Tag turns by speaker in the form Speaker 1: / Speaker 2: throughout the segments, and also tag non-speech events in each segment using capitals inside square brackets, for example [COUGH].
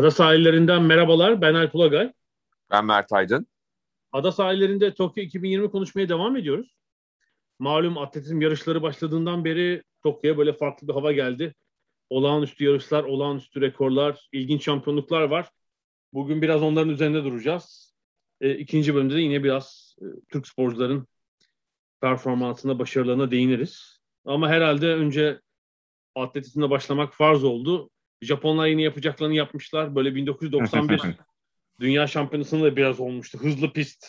Speaker 1: Ada sahillerinden merhabalar. Ben Alp Ulagay.
Speaker 2: Ben Mert Aydın.
Speaker 1: Ada sahillerinde Tokyo 2020 konuşmaya devam ediyoruz. Malum atletizm yarışları başladığından beri Tokyo'ya böyle farklı bir hava geldi. Olağanüstü yarışlar, olağanüstü rekorlar, ilginç şampiyonluklar var. Bugün biraz onların üzerinde duracağız. E, ikinci bölümde de yine biraz e, Türk sporcuların performansına, başarılarına değiniriz. Ama herhalde önce atletizmle başlamak farz oldu. Japonlar yine yapacaklarını yapmışlar. Böyle [LAUGHS] 1991 Dünya Şampiyonası'nda da biraz olmuştu. Hızlı pist,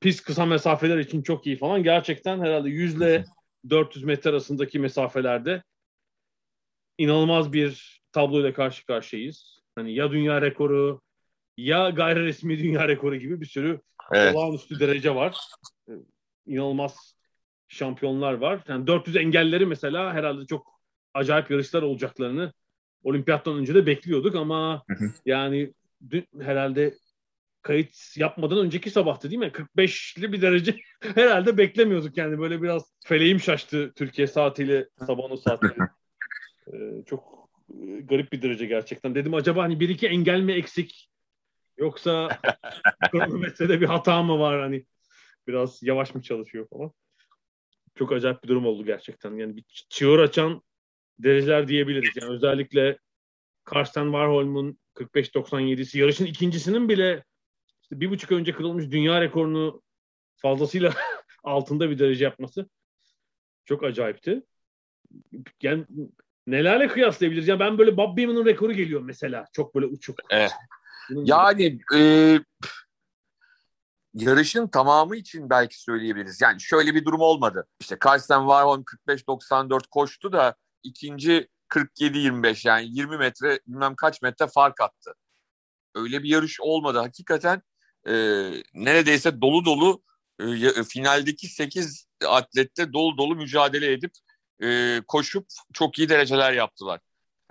Speaker 1: pist kısa mesafeler için çok iyi falan. Gerçekten herhalde 100 ile 400 metre arasındaki mesafelerde inanılmaz bir tabloyla karşı karşıyayız. Hani ya dünya rekoru ya gayri resmi dünya rekoru gibi bir sürü evet. olağanüstü derece var. İnanılmaz şampiyonlar var. Yani 400 engelleri mesela herhalde çok acayip yarışlar olacaklarını olimpiyattan önce de bekliyorduk ama yani dün herhalde kayıt yapmadan önceki sabahtı değil mi? 45'li bir derece [LAUGHS] herhalde beklemiyorduk yani böyle biraz feleğim şaştı Türkiye saatiyle sabahın saatiyle. Ee, çok e, garip bir derece gerçekten. Dedim acaba hani bir iki engel mi eksik yoksa [LAUGHS] kronometrede bir hata mı var hani biraz yavaş mı çalışıyor falan. Çok acayip bir durum oldu gerçekten. Yani bir çığır açan dereceler diyebiliriz. Yani özellikle Karsten Warholm'un 45-97'si yarışın ikincisinin bile işte bir buçuk önce kırılmış dünya rekorunu fazlasıyla [LAUGHS] altında bir derece yapması çok acayipti. Yani nelerle kıyaslayabiliriz? Yani ben böyle Bob Beeman'ın rekoru geliyor mesela. Çok böyle uçuk.
Speaker 2: Eh. Yani e, yarışın tamamı için belki söyleyebiliriz. Yani şöyle bir durum olmadı. İşte Karsten Warholm 45-94 koştu da ikinci 47-25 yani 20 metre bilmem kaç metre fark attı. Öyle bir yarış olmadı. Hakikaten e, neredeyse dolu dolu e, finaldeki 8 atlette dolu dolu mücadele edip e, koşup çok iyi dereceler yaptılar.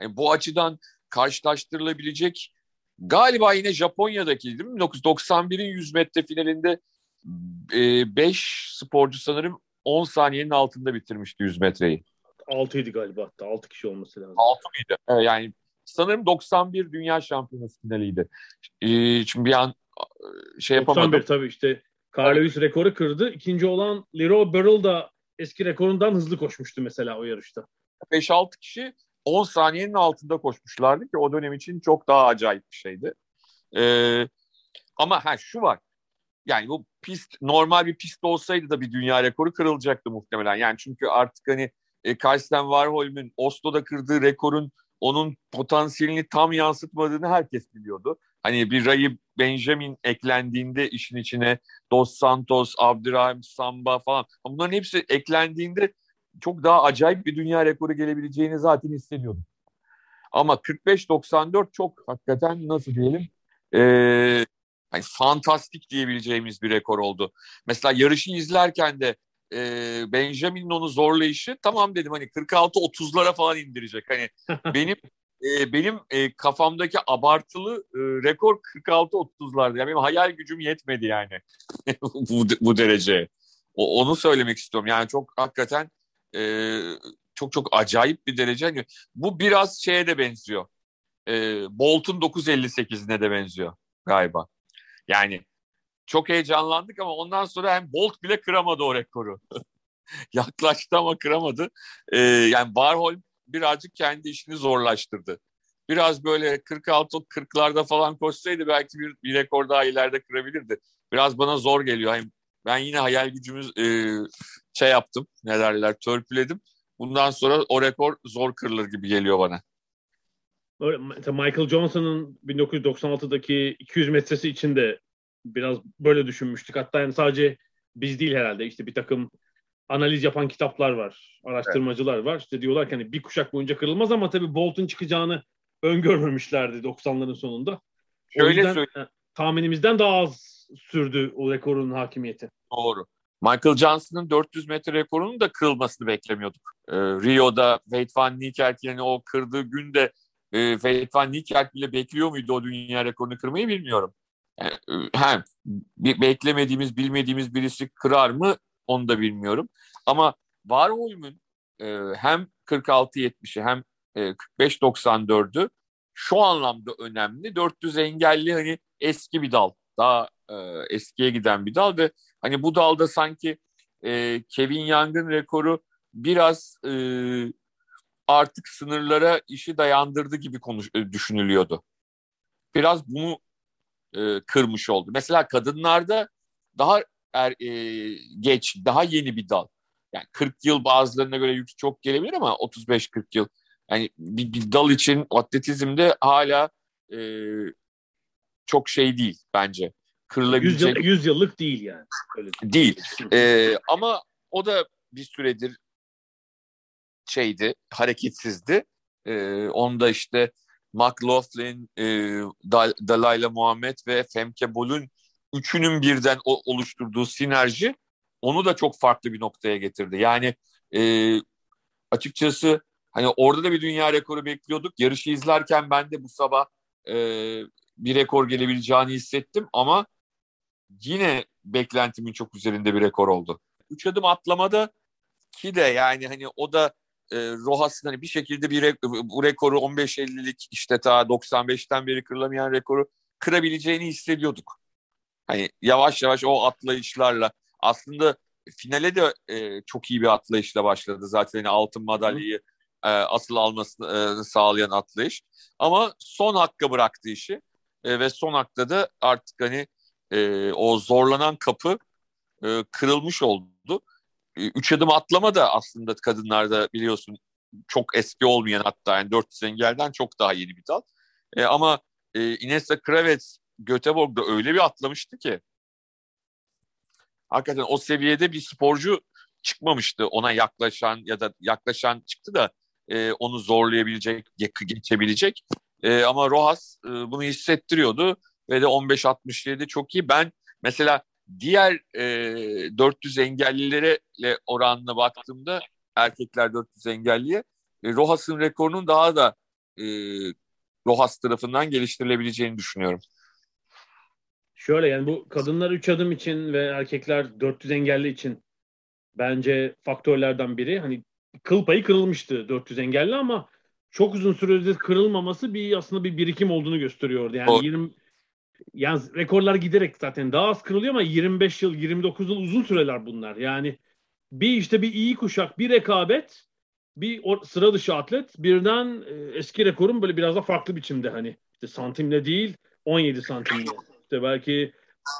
Speaker 2: Yani bu açıdan karşılaştırılabilecek galiba yine Japonya'daki değil mi? 1991'in 100 metre finalinde 5 e, sporcu sanırım 10 saniyenin altında bitirmişti 100 metreyi.
Speaker 1: 6'ydı galiba hatta 6 kişi olması lazım.
Speaker 2: 6 mıydı? Evet, yani sanırım 91 Dünya Şampiyonası finaliydi. Ee, şimdi bir an şey yapamadım. 91
Speaker 1: tabii işte Carl Lewis rekoru kırdı. İkinci olan Leroy Burrell da eski rekorundan hızlı koşmuştu mesela o yarışta.
Speaker 2: 5-6 kişi 10 saniyenin altında koşmuşlardı ki o dönem için çok daha acayip bir şeydi. Ee, ama ha şu var. Yani bu pist normal bir pist olsaydı da bir dünya rekoru kırılacaktı muhtemelen. Yani çünkü artık hani e, Karsten Warholm'ün Oslo'da kırdığı rekorun onun potansiyelini tam yansıtmadığını herkes biliyordu. Hani bir Ray Benjamin eklendiğinde işin içine Dos Santos, Abdurrahim Samba falan bunların hepsi eklendiğinde çok daha acayip bir dünya rekoru gelebileceğini zaten hissediyordum. Ama 45-94 çok hakikaten nasıl diyelim ee, yani fantastik diyebileceğimiz bir rekor oldu. Mesela yarışı izlerken de e, Benjamin'in onu zorlayışı tamam dedim hani 46-30'lara falan indirecek. Hani [LAUGHS] benim e, benim e, kafamdaki abartılı e, rekor 46-30'lardı. Yani benim hayal gücüm yetmedi yani [LAUGHS] bu, bu derece. O, onu söylemek istiyorum. Yani çok hakikaten e, çok çok acayip bir derece. Yani bu biraz şeye de benziyor. E, Bolt'un 9.58'ine de benziyor galiba. Yani çok heyecanlandık ama ondan sonra hem Bolt bile kıramadı o rekoru. [LAUGHS] Yaklaştı ama kıramadı. Ee, yani Warhol birazcık kendi işini zorlaştırdı. Biraz böyle 46-40'larda falan koşsaydı belki bir, bir rekor daha ileride kırabilirdi. Biraz bana zor geliyor. Yani ben yine hayal gücümüz e, şey yaptım, ne derler, törpüledim. Bundan sonra o rekor zor kırılır gibi geliyor bana.
Speaker 1: Michael Johnson'ın 1996'daki 200 metresi için de biraz böyle düşünmüştük. Hatta yani sadece biz değil herhalde işte bir takım analiz yapan kitaplar var, araştırmacılar evet. var. İşte diyorlar ki hani bir kuşak boyunca kırılmaz ama tabii Bolt'un çıkacağını öngörmemişlerdi 90'ların sonunda. Şöyle söyleyeyim. E, tahminimizden daha az sürdü o rekorun hakimiyeti.
Speaker 2: Doğru. Michael Johnson'ın 400 metre rekorunun da kırılmasını beklemiyorduk. Ee, Rio'da Wade Van Niekerk yani o kırdığı günde e, Wade Van Niekerk bile bekliyor muydu o dünya rekorunu kırmayı bilmiyorum. Yani, he, beklemediğimiz, bilmediğimiz birisi kırar mı onu da bilmiyorum. Ama Warholm'un e, hem 46-70'i hem e, 45-94'ü şu anlamda önemli. 400 engelli hani eski bir dal. Daha e, eskiye giden bir dal ve hani bu dalda sanki e, Kevin Young'ın rekoru biraz e, artık sınırlara işi dayandırdı gibi konuş, e, düşünülüyordu. Biraz bunu e, kırmış oldu. Mesela kadınlarda daha er, e, geç, daha yeni bir dal. Yani 40 yıl bazılarına göre yük çok gelebilir ama 35-40 yıl. Yani bir, bir dal için atletizmde hala e, çok şey değil bence.
Speaker 1: Kırılabilecek. 100, yıl, 100 yıllık değil yani.
Speaker 2: Öyle değil. E, ama o da bir süredir şeydi, hareketsizdi. E, onda işte McLaughlin, e, Dal Dalayla Muhammed ve Femke Bol'un üçünün birden oluşturduğu sinerji onu da çok farklı bir noktaya getirdi. Yani e, açıkçası hani orada da bir dünya rekoru bekliyorduk. Yarışı izlerken ben de bu sabah e, bir rekor gelebileceğini hissettim ama yine beklentimin çok üzerinde bir rekor oldu. Üç adım atlamada ki de yani hani o da e, Rojas'ın hani bir şekilde bir re bu rekoru 15.50'lik işte ta 95'ten beri kırılamayan rekoru kırabileceğini hissediyorduk. Hani yavaş yavaş o atlayışlarla aslında finale de e, çok iyi bir atlayışla başladı zaten hani altın madalyayı e, asıl almasını e, sağlayan atlayış. Ama son hakka bıraktı işi e, ve son hakta da artık hani e, o zorlanan kapı e, kırılmış oldu. E, üç adım atlama da aslında kadınlarda biliyorsun çok eski olmayan hatta yani 400 engelden çok daha yeni bir dal. E, ama e, Inessa Kravets Göteborg'da öyle bir atlamıştı ki hakikaten o seviyede bir sporcu çıkmamıştı ona yaklaşan ya da yaklaşan çıktı da e, onu zorlayabilecek, geçebilecek. E, ama Rojas e, bunu hissettiriyordu ve de 15-67 çok iyi. Ben mesela diğer e, 400 engellilere oranına baktığımda erkekler 400 engelliye e, Rojas'ın rekorunun daha da e, Rojas tarafından geliştirilebileceğini düşünüyorum.
Speaker 1: Şöyle yani bu kadınlar 3 adım için ve erkekler 400 engelli için bence faktörlerden biri. Hani kıl payı kırılmıştı 400 engelli ama çok uzun süredir kırılmaması bir aslında bir birikim olduğunu gösteriyordu. Yani o... 20 yani rekorlar giderek zaten daha az kırılıyor ama 25 yıl 29 yıl uzun süreler bunlar. Yani bir işte bir iyi kuşak, bir rekabet, bir sıra dışı atlet birden e, eski rekorun böyle biraz da farklı biçimde hani işte santimle değil 17 santimle. İşte belki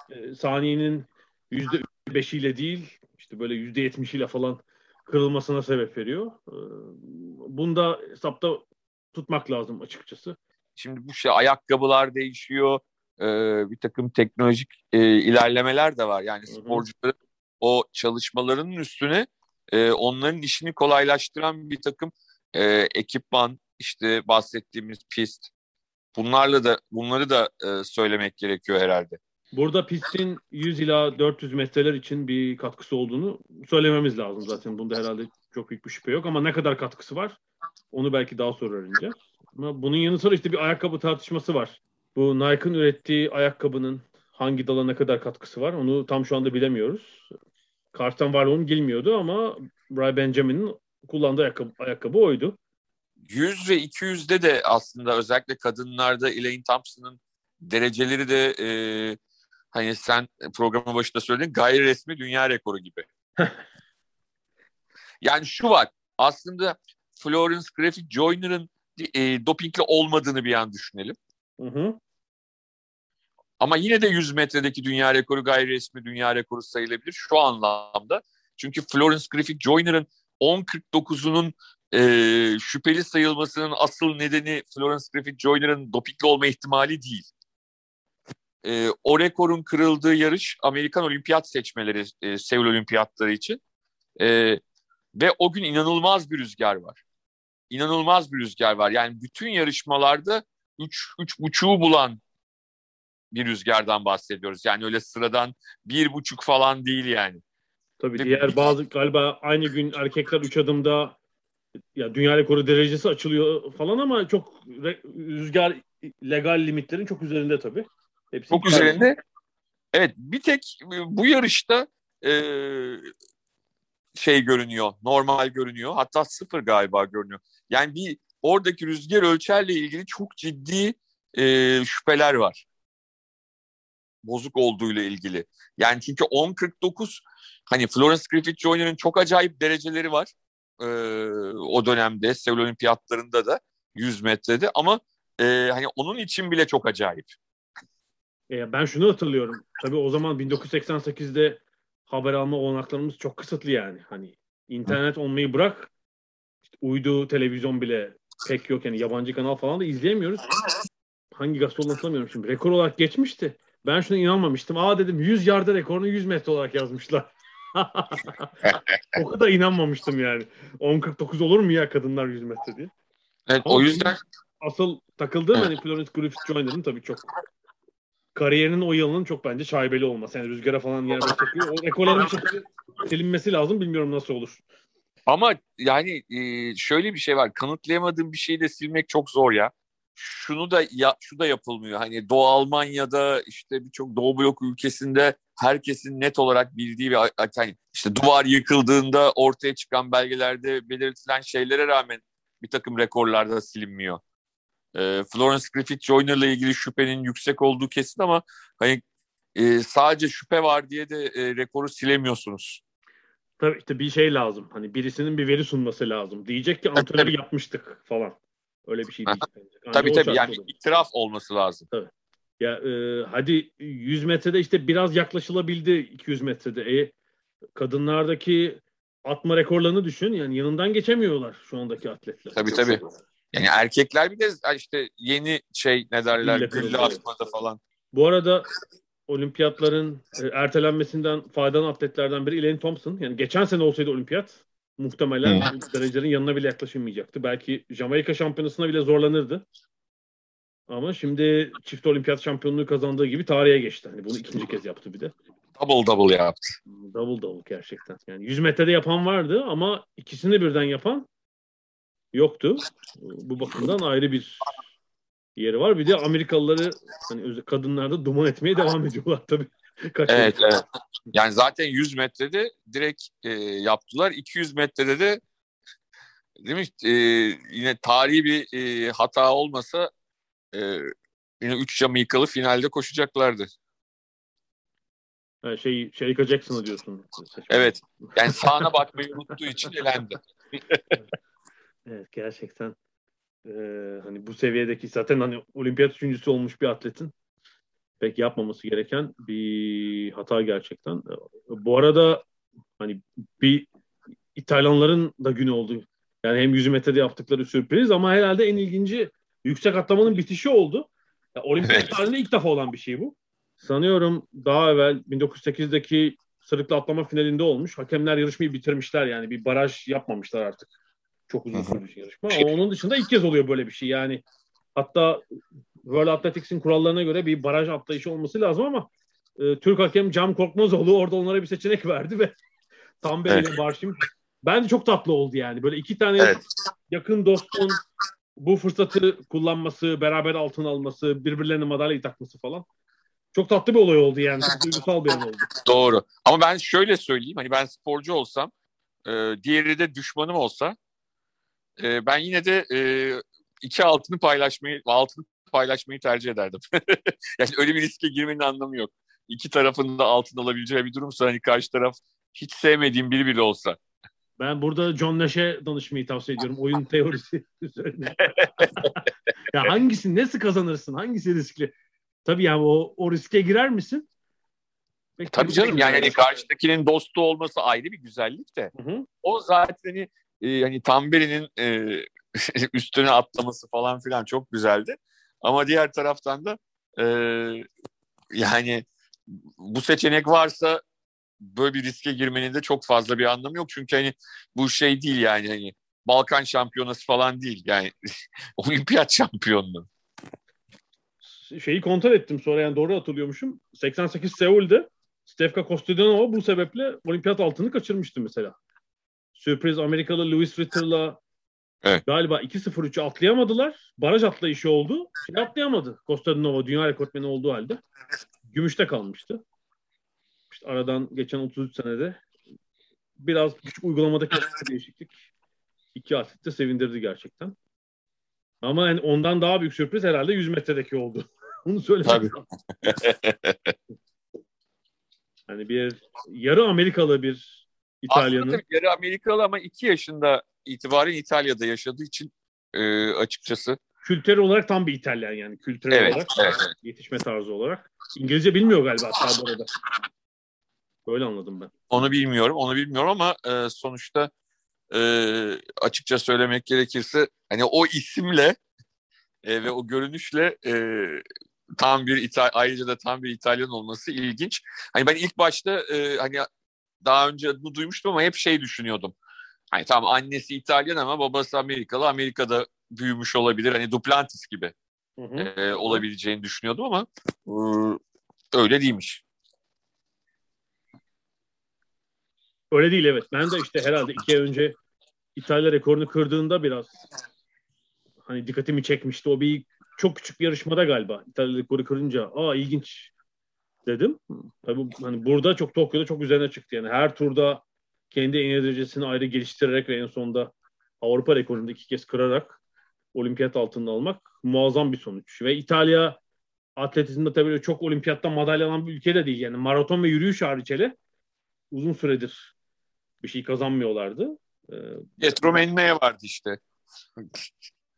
Speaker 1: e, saniyenin yüzde beşiyle değil işte böyle yüzde yetmişiyle falan kırılmasına sebep veriyor. E, bunda hesapta tutmak lazım açıkçası.
Speaker 2: Şimdi bu şey ayakkabılar değişiyor, e, bir takım teknolojik e, ilerlemeler de var. Yani sporcuların o çalışmalarının üstüne e, onların işini kolaylaştıran bir takım e, ekipman, işte bahsettiğimiz pist, bunlarla da bunları da e, söylemek gerekiyor herhalde.
Speaker 1: Burada pistin 100 ila 400 metreler için bir katkısı olduğunu söylememiz lazım zaten. Bunda herhalde çok büyük bir şüphe yok ama ne kadar katkısı var onu belki daha sonra öğreneceğiz. Ama bunun yanı sıra işte bir ayakkabı tartışması var. Bu Nike'ın ürettiği ayakkabının hangi dala ne kadar katkısı var onu tam şu anda bilemiyoruz. Karşıdan var onu bilmiyordu ama Bry Benjamin'in kullandığı ayakkabı, ayakkabı oydu.
Speaker 2: 100 ve 200'de de aslında özellikle kadınlarda Elaine Thompson'ın dereceleri de e, hani sen programın başında söyledin gayri resmi dünya rekoru gibi. [LAUGHS] yani şu var aslında Florence Griffith Joyner'ın e, dopingli olmadığını bir an düşünelim. Hı hı. Ama yine de 100 metredeki dünya rekoru gayri resmi dünya rekoru sayılabilir şu anlamda. Çünkü Florence Griffith Joyner'ın 10.49'unun e, şüpheli sayılmasının asıl nedeni Florence Griffith Joyner'ın dopingli olma ihtimali değil. E, o rekorun kırıldığı yarış Amerikan olimpiyat seçmeleri e, Seul olimpiyatları için. E, ve o gün inanılmaz bir rüzgar var. İnanılmaz bir rüzgar var. Yani bütün yarışmalarda 3 üç, buçuğu bulan bir rüzgardan bahsediyoruz. Yani öyle sıradan bir buçuk falan değil yani.
Speaker 1: Tabii diğer bazı galiba aynı gün erkekler 3 adımda ya dünya rekoru derecesi açılıyor falan ama çok rüzgar legal limitlerin çok üzerinde tabii.
Speaker 2: Hepsi çok üzerinde. Evet bir tek bu yarışta e, şey görünüyor, normal görünüyor. Hatta sıfır galiba görünüyor. Yani bir oradaki rüzgar ölçerle ilgili çok ciddi e, şüpheler var. Bozuk olduğuyla ilgili. Yani çünkü 10.49 hani Florence Griffith Joyner'ın çok acayip dereceleri var. E, o dönemde Seul Olimpiyatlarında da 100 metrede ama e, hani onun için bile çok acayip.
Speaker 1: E, ben şunu hatırlıyorum. Tabii o zaman 1988'de haber alma olanaklarımız çok kısıtlı yani. Hani internet olmayı bırak işte uydu, televizyon bile pek yok. Yani yabancı kanal falan da izleyemiyoruz. Hangi gazete olduğunu hatırlamıyorum şimdi. Rekor olarak geçmişti. Ben şuna inanmamıştım. Aa dedim 100 yarda rekorunu 100 metre olarak yazmışlar. [LAUGHS] o kadar inanmamıştım yani. 10.49 olur mu ya kadınlar 100 metre diye.
Speaker 2: Evet Ama o yüzden
Speaker 1: asıl takıldığım hani Florence Griffith Joyner'ın tabii çok kariyerinin o yılının çok bence şaibeli olması. Yani rüzgara falan yere çekiyor. O rekorların silinmesi lazım. Bilmiyorum nasıl olur.
Speaker 2: Ama yani e, şöyle bir şey var. Kanıtlayamadığım bir şeyi de silmek çok zor ya. Şunu da ya, şu da yapılmıyor. Hani Doğu Almanya'da işte birçok Doğu blok ülkesinde herkesin net olarak bildiği bir hani işte duvar yıkıldığında ortaya çıkan belgelerde belirtilen şeylere rağmen bir takım rekorlarda silinmiyor. E, Florence Griffith Joyner'la ilgili şüphenin yüksek olduğu kesin ama hani e, sadece şüphe var diye de e, rekoru silemiyorsunuz.
Speaker 1: Tabii işte bir şey lazım. Hani birisinin bir veri sunması lazım. Diyecek ki [LAUGHS] antrenörü yapmıştık falan. Öyle bir şey diyecek.
Speaker 2: Yani tabii tabii yani olur. itiraf olması lazım.
Speaker 1: Tabii. Ya e, hadi 100 metrede işte biraz yaklaşılabildi 200 metrede. E, kadınlardaki atma rekorlarını düşün. Yani yanından geçemiyorlar şu andaki atletler.
Speaker 2: Tabii tabii. Yani erkekler bir de işte yeni şey ne derler gülle atmada falan.
Speaker 1: Bu arada olimpiyatların e, ertelenmesinden faydalan atletlerden biri Elaine Thompson. Yani geçen sene olsaydı olimpiyat muhtemelen hmm. derecelerin yanına bile yaklaşılmayacaktı. Belki Jamaika şampiyonasına bile zorlanırdı. Ama şimdi çift olimpiyat şampiyonluğu kazandığı gibi tarihe geçti. Hani bunu ikinci kez yaptı bir de.
Speaker 2: Double double yaptı.
Speaker 1: Double double gerçekten. Yani 100 metrede yapan vardı ama ikisini birden yapan yoktu. Bu bakımdan ayrı bir yeri var. Bir de Amerikalıları hani kadınlarda duman etmeye devam ediyorlar tabii.
Speaker 2: Evet, evet. Yani zaten 100 metrede direkt e, yaptılar. 200 metrede de değil mi? E, yine tarihi bir e, hata olmasa e, yine 3 Jamaikalı finalde koşacaklardı.
Speaker 1: Ha, şey, Sherika Jackson'ı diyorsun.
Speaker 2: Evet. Yani sağına bakmayı unuttuğu için elendi. [LAUGHS]
Speaker 1: evet gerçekten e, hani bu seviyedeki zaten hani olimpiyat üçüncüsü olmuş bir atletin pek yapmaması gereken bir hata gerçekten. Bu arada hani bir İtalyanların da günü oldu. Yani hem 100 metrede yaptıkları sürpriz ama herhalde en ilginci yüksek atlamanın bitişi oldu. Yani olimpiyat evet. tarihinde ilk defa olan bir şey bu. Sanıyorum daha evvel 1908'deki sırıklı atlama finalinde olmuş. Hakemler yarışmayı bitirmişler yani bir baraj yapmamışlar artık. Çok uzun sürmüş yarışma. Ama onun dışında ilk kez oluyor böyle bir şey. Yani hatta World Athletics'in kurallarına göre bir baraj atlayışı olması lazım ama e, Türk hakem Cam Korkmazoğlu orada onlara bir seçenek [LAUGHS] verdi ve Tambe evet. ile Barşim bence çok tatlı oldu yani. Böyle iki tane evet. yakın dostun bu fırsatı kullanması, beraber altın alması, birbirlerine madalyayı takması falan. Çok tatlı bir olay oldu yani. Çok duygusal bir an oldu.
Speaker 2: Doğru. Ama ben şöyle söyleyeyim. Hani ben sporcu olsam, e, diğeri de düşmanım olsa e, ben yine de e, iki altını paylaşmayı, altını paylaşmayı tercih ederdim. [LAUGHS] yani öyle bir riske girmenin anlamı yok. İki tarafın da altın alabileceği bir durumsa hani karşı taraf hiç sevmediğim biri bile olsa.
Speaker 1: Ben burada John Nash'e danışmayı tavsiye ediyorum. Oyun [LAUGHS] teorisi üzerine. [LAUGHS] ya hangisi, nasıl kazanırsın? Hangisi riskli? Tabii yani o, o riske girer misin?
Speaker 2: Peki, tabii canım yani hani karşıdakinin dostu olması ayrı bir güzellik de. Hı hı. O zaten hani e, hani Tamberi'nin e, üstüne atlaması falan filan çok güzeldi. Ama diğer taraftan da e, yani bu seçenek varsa böyle bir riske girmenin de çok fazla bir anlamı yok. Çünkü hani bu şey değil yani hani Balkan şampiyonası falan değil. Yani [LAUGHS] olimpiyat şampiyonluğu.
Speaker 1: Şeyi kontrol ettim sonra yani doğru hatırlıyormuşum. 88 Seul'de Stefka Kostadinova bu sebeple olimpiyat altını kaçırmıştı mesela. Sürpriz Amerikalı Louis Ritter'la evet. galiba 2-0-3'ü atlayamadılar. Baraj atlayışı oldu. Şey atlayamadı. Kostadinova dünya rekortmeni olduğu halde. Gümüşte kalmıştı. İşte aradan geçen 33 senede biraz küçük uygulamadaki değişiklik iki atlet de sevindirdi gerçekten. Ama yani ondan daha büyük sürpriz herhalde 100 metredeki oldu. [LAUGHS] Onu söylemek Hani bir yarı Amerikalı bir İtalyanın. Aslında
Speaker 2: yarı Amerikalı ama iki yaşında itibaren İtalya'da yaşadığı için e, açıkçası.
Speaker 1: Kültürel olarak tam bir İtalyan yani kültürel evet, olarak. Evet. Yetişme tarzı olarak. İngilizce bilmiyor galiba hatta bu arada. Böyle anladım ben.
Speaker 2: Onu bilmiyorum, onu bilmiyorum ama e, sonuçta e, açıkça söylemek gerekirse hani o isimle e, ve o görünüşle e, tam bir İtal ayrıca da tam bir İtalyan olması ilginç. Hani ben ilk başta e, hani daha önce adını duymuştum ama hep şey düşünüyordum. Hani tamam annesi İtalyan ama babası Amerikalı. Amerika'da büyümüş olabilir. Hani Duplantis gibi hı hı. E, olabileceğini düşünüyordum ama e, öyle değilmiş.
Speaker 1: Öyle değil evet. Ben de işte herhalde iki ay önce İtalya rekorunu kırdığında biraz hani dikkatimi çekmişti. O bir çok küçük bir yarışmada galiba İtalya rekoru kırınca aa ilginç dedim. Tabii hani burada çok Tokyo'da çok üzerine çıktı. Yani her turda kendi en derecesini ayrı geliştirerek ve en sonunda Avrupa rekorunu iki kez kırarak olimpiyat altında almak muazzam bir sonuç. Ve İtalya atletizmde tabii çok olimpiyattan madalya alan bir ülke de değil. Yani maraton ve yürüyüş hariç hele uzun süredir bir şey kazanmıyorlardı.
Speaker 2: Ee, Pietro Mennea vardı işte.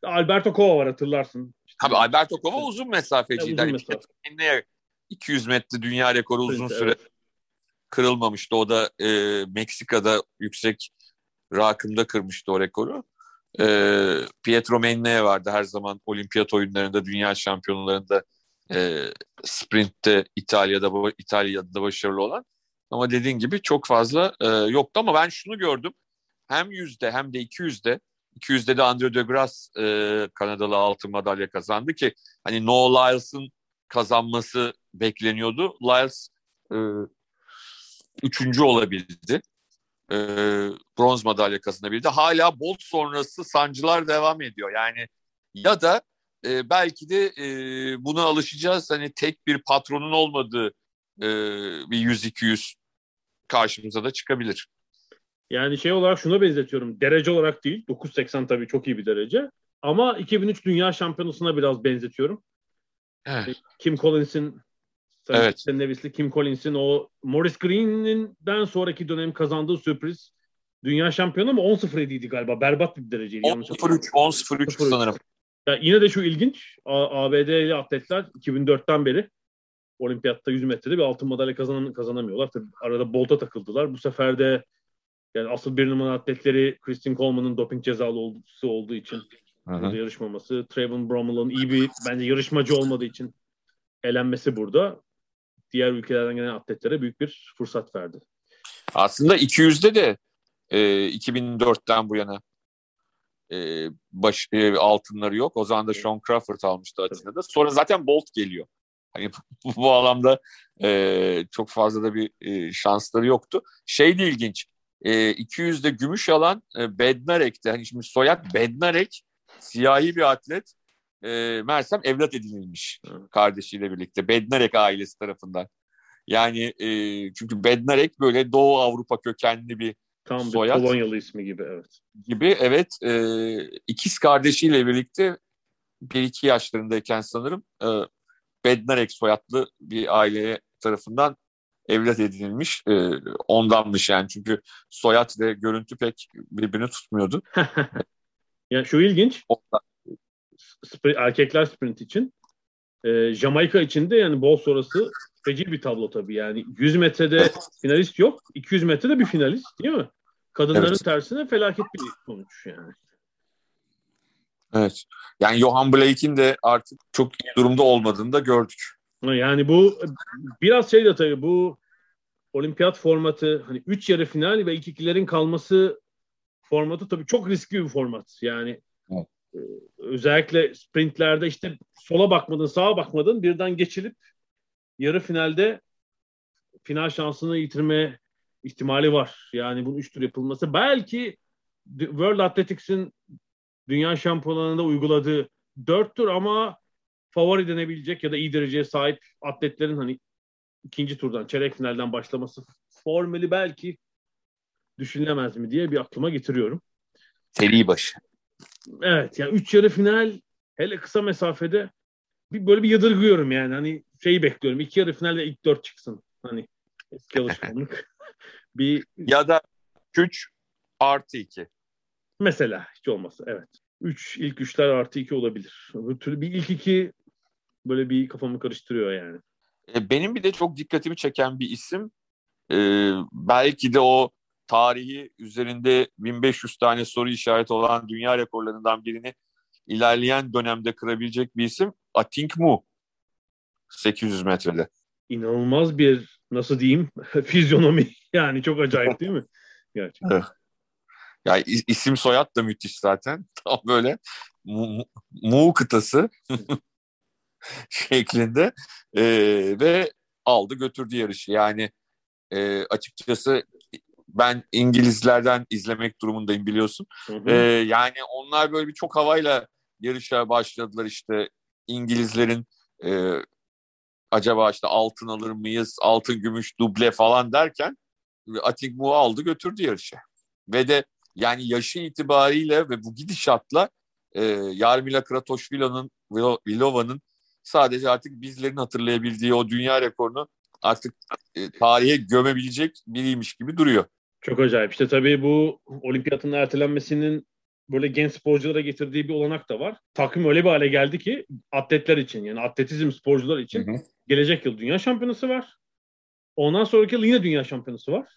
Speaker 1: Alberto Kova var hatırlarsın.
Speaker 2: Tabii Alberto Kova uzun mesafeciydi. Yani mesafe. 200 metre dünya rekoru uzun süre evet. kırılmamıştı. O da e, Meksika'da yüksek rakımda kırmıştı o rekoru. E, Pietro Mennea vardı her zaman olimpiyat oyunlarında, dünya şampiyonlarında e, sprintte İtalya'da İtalya'da başarılı olan. Ama dediğin gibi çok fazla e, yoktu ama ben şunu gördüm. Hem yüzde hem de 200'de 200'de de Andre de Grasse e, Kanadalı altın madalya kazandı ki hani No Lyles'ın kazanması bekleniyordu. Lyles e, üçüncü olabildi. E, bronz madalya kazanabildi. Hala Bolt sonrası sancılar devam ediyor. Yani ya da e, belki de e, buna alışacağız. Hani tek bir patronun olmadığı e, bir 100-200 karşımıza da çıkabilir.
Speaker 1: Yani şey olarak şuna benzetiyorum. Derece olarak değil. 9.80 tabii çok iyi bir derece. Ama 2003 Dünya Şampiyonası'na biraz benzetiyorum. Evet. Kim Collins'in evet. Nevisli Kim Collins'in o Morris Green'den sonraki dönem kazandığı sürpriz Dünya şampiyonu ama 10-0 idi galiba. Berbat bir dereceydi.
Speaker 2: 10-0-3 10-0-3 sanırım.
Speaker 1: Ya yine de şu ilginç. ABD'li atletler 2004'ten beri olimpiyatta 100 metrede bir altın madalya kazanan, kazanamıyorlar. Tabii arada Bolt'a takıldılar. Bu sefer de yani asıl bir numara atletleri Christine Coleman'ın doping cezalı olduğu, olduğu için Aha. yarışmaması. Trayvon Bromwell'ın iyi bir bence yarışmacı olmadığı için elenmesi burada. Diğer ülkelerden gelen atletlere büyük bir fırsat verdi.
Speaker 2: Aslında 200'de de e, 2004'ten bu yana e, baş, e, altınları yok. O zaman da Sean Crawford almıştı Atina'da. Sonra zaten Bolt geliyor. Hani [LAUGHS] bu, bu alanda e, çok fazla da bir e, şansları yoktu. Şey de ilginç. E, 200'de gümüş alan e, Bednarek'ti. Hani şimdi soyad Bednarek siyahi bir atlet. E, Mersem evlat edinilmiş Hı. kardeşiyle birlikte. Bednarek ailesi tarafından. Yani e, çünkü Bednarek böyle Doğu Avrupa kökenli bir
Speaker 1: Tam soyad. bir Polonyalı ismi gibi evet.
Speaker 2: Gibi evet. E, ikiz kardeşiyle birlikte bir iki yaşlarındayken sanırım e, Bednarek soyadlı bir aileye tarafından evlat edinilmiş. E, ondanmış yani çünkü soyad ve görüntü pek birbirini tutmuyordu. [LAUGHS]
Speaker 1: ya şu ilginç. Sprint, erkekler sprint için e, Jamaika için de yani bol sonrası feci bir tablo tabii yani 100 metrede finalist yok 200 metrede bir finalist değil mi? Kadınların evet. tersine felaket bir sonuç yani.
Speaker 2: Evet. Yani Johan Blake'in de artık çok iyi durumda olmadığını da gördük.
Speaker 1: Yani bu biraz şey de tabii bu olimpiyat formatı hani 3 yarı final ve ilk ikilerin kalması formatı tabii çok riskli bir format. Yani özellikle sprintlerde işte sola bakmadın, sağa bakmadın birden geçilip yarı finalde final şansını yitirme ihtimali var. Yani bunun üç tur yapılması belki World Athletics'in dünya şampiyonlarında uyguladığı dört tur ama favori denebilecek ya da iyi dereceye sahip atletlerin hani ikinci turdan, çeyrek finalden başlaması formülü belki düşünülemez mi diye bir aklıma getiriyorum.
Speaker 2: Seri başı.
Speaker 1: Evet yani üç yarı final hele kısa mesafede bir böyle bir yadırgıyorum yani. Hani şeyi bekliyorum. İki yarı finalde ilk dört çıksın. Hani eski alışkanlık. [LAUGHS]
Speaker 2: bir ya da 3 artı 2.
Speaker 1: Mesela hiç olmazsa evet. 3 ilk üçler artı 2 olabilir. Bu tür bir ilk iki böyle bir kafamı karıştırıyor yani.
Speaker 2: E, benim bir de çok dikkatimi çeken bir isim. Ee, belki de o tarihi üzerinde 1500 tane soru işareti olan dünya rekorlarından birini ilerleyen dönemde kırabilecek bir isim Atink Mu 800 metrede.
Speaker 1: İnanılmaz bir nasıl diyeyim [LAUGHS] fizyonomi yani çok acayip değil mi? [LAUGHS] Gerçekten. Evet.
Speaker 2: Yani isim soyad da müthiş zaten. [LAUGHS] Tam böyle mu, mu kıtası şeklinde e, ve aldı götürdü yarışı. Yani e, açıkçası ben İngilizlerden izlemek durumundayım biliyorsun. Hı hı. E, yani onlar böyle bir çok havayla yarışa başladılar işte İngilizlerin e, acaba işte altın alır mıyız, altın gümüş duble falan derken Atikmu aldı götürdü yarışı. Ve de yani yaşı itibariyle ve bu gidişatla e, Yarmila Kratoşvila'nın Vilova'nın sadece artık bizlerin hatırlayabildiği o dünya rekorunu artık e, tarihe gömebilecek biriymiş gibi duruyor.
Speaker 1: Çok acayip. İşte tabii bu olimpiyatın ertelenmesinin böyle genç sporculara getirdiği bir olanak da var. Takvim öyle bir hale geldi ki atletler için yani atletizm sporcular için hı hı. gelecek yıl dünya şampiyonası var. Ondan sonraki yıl yine dünya şampiyonası var.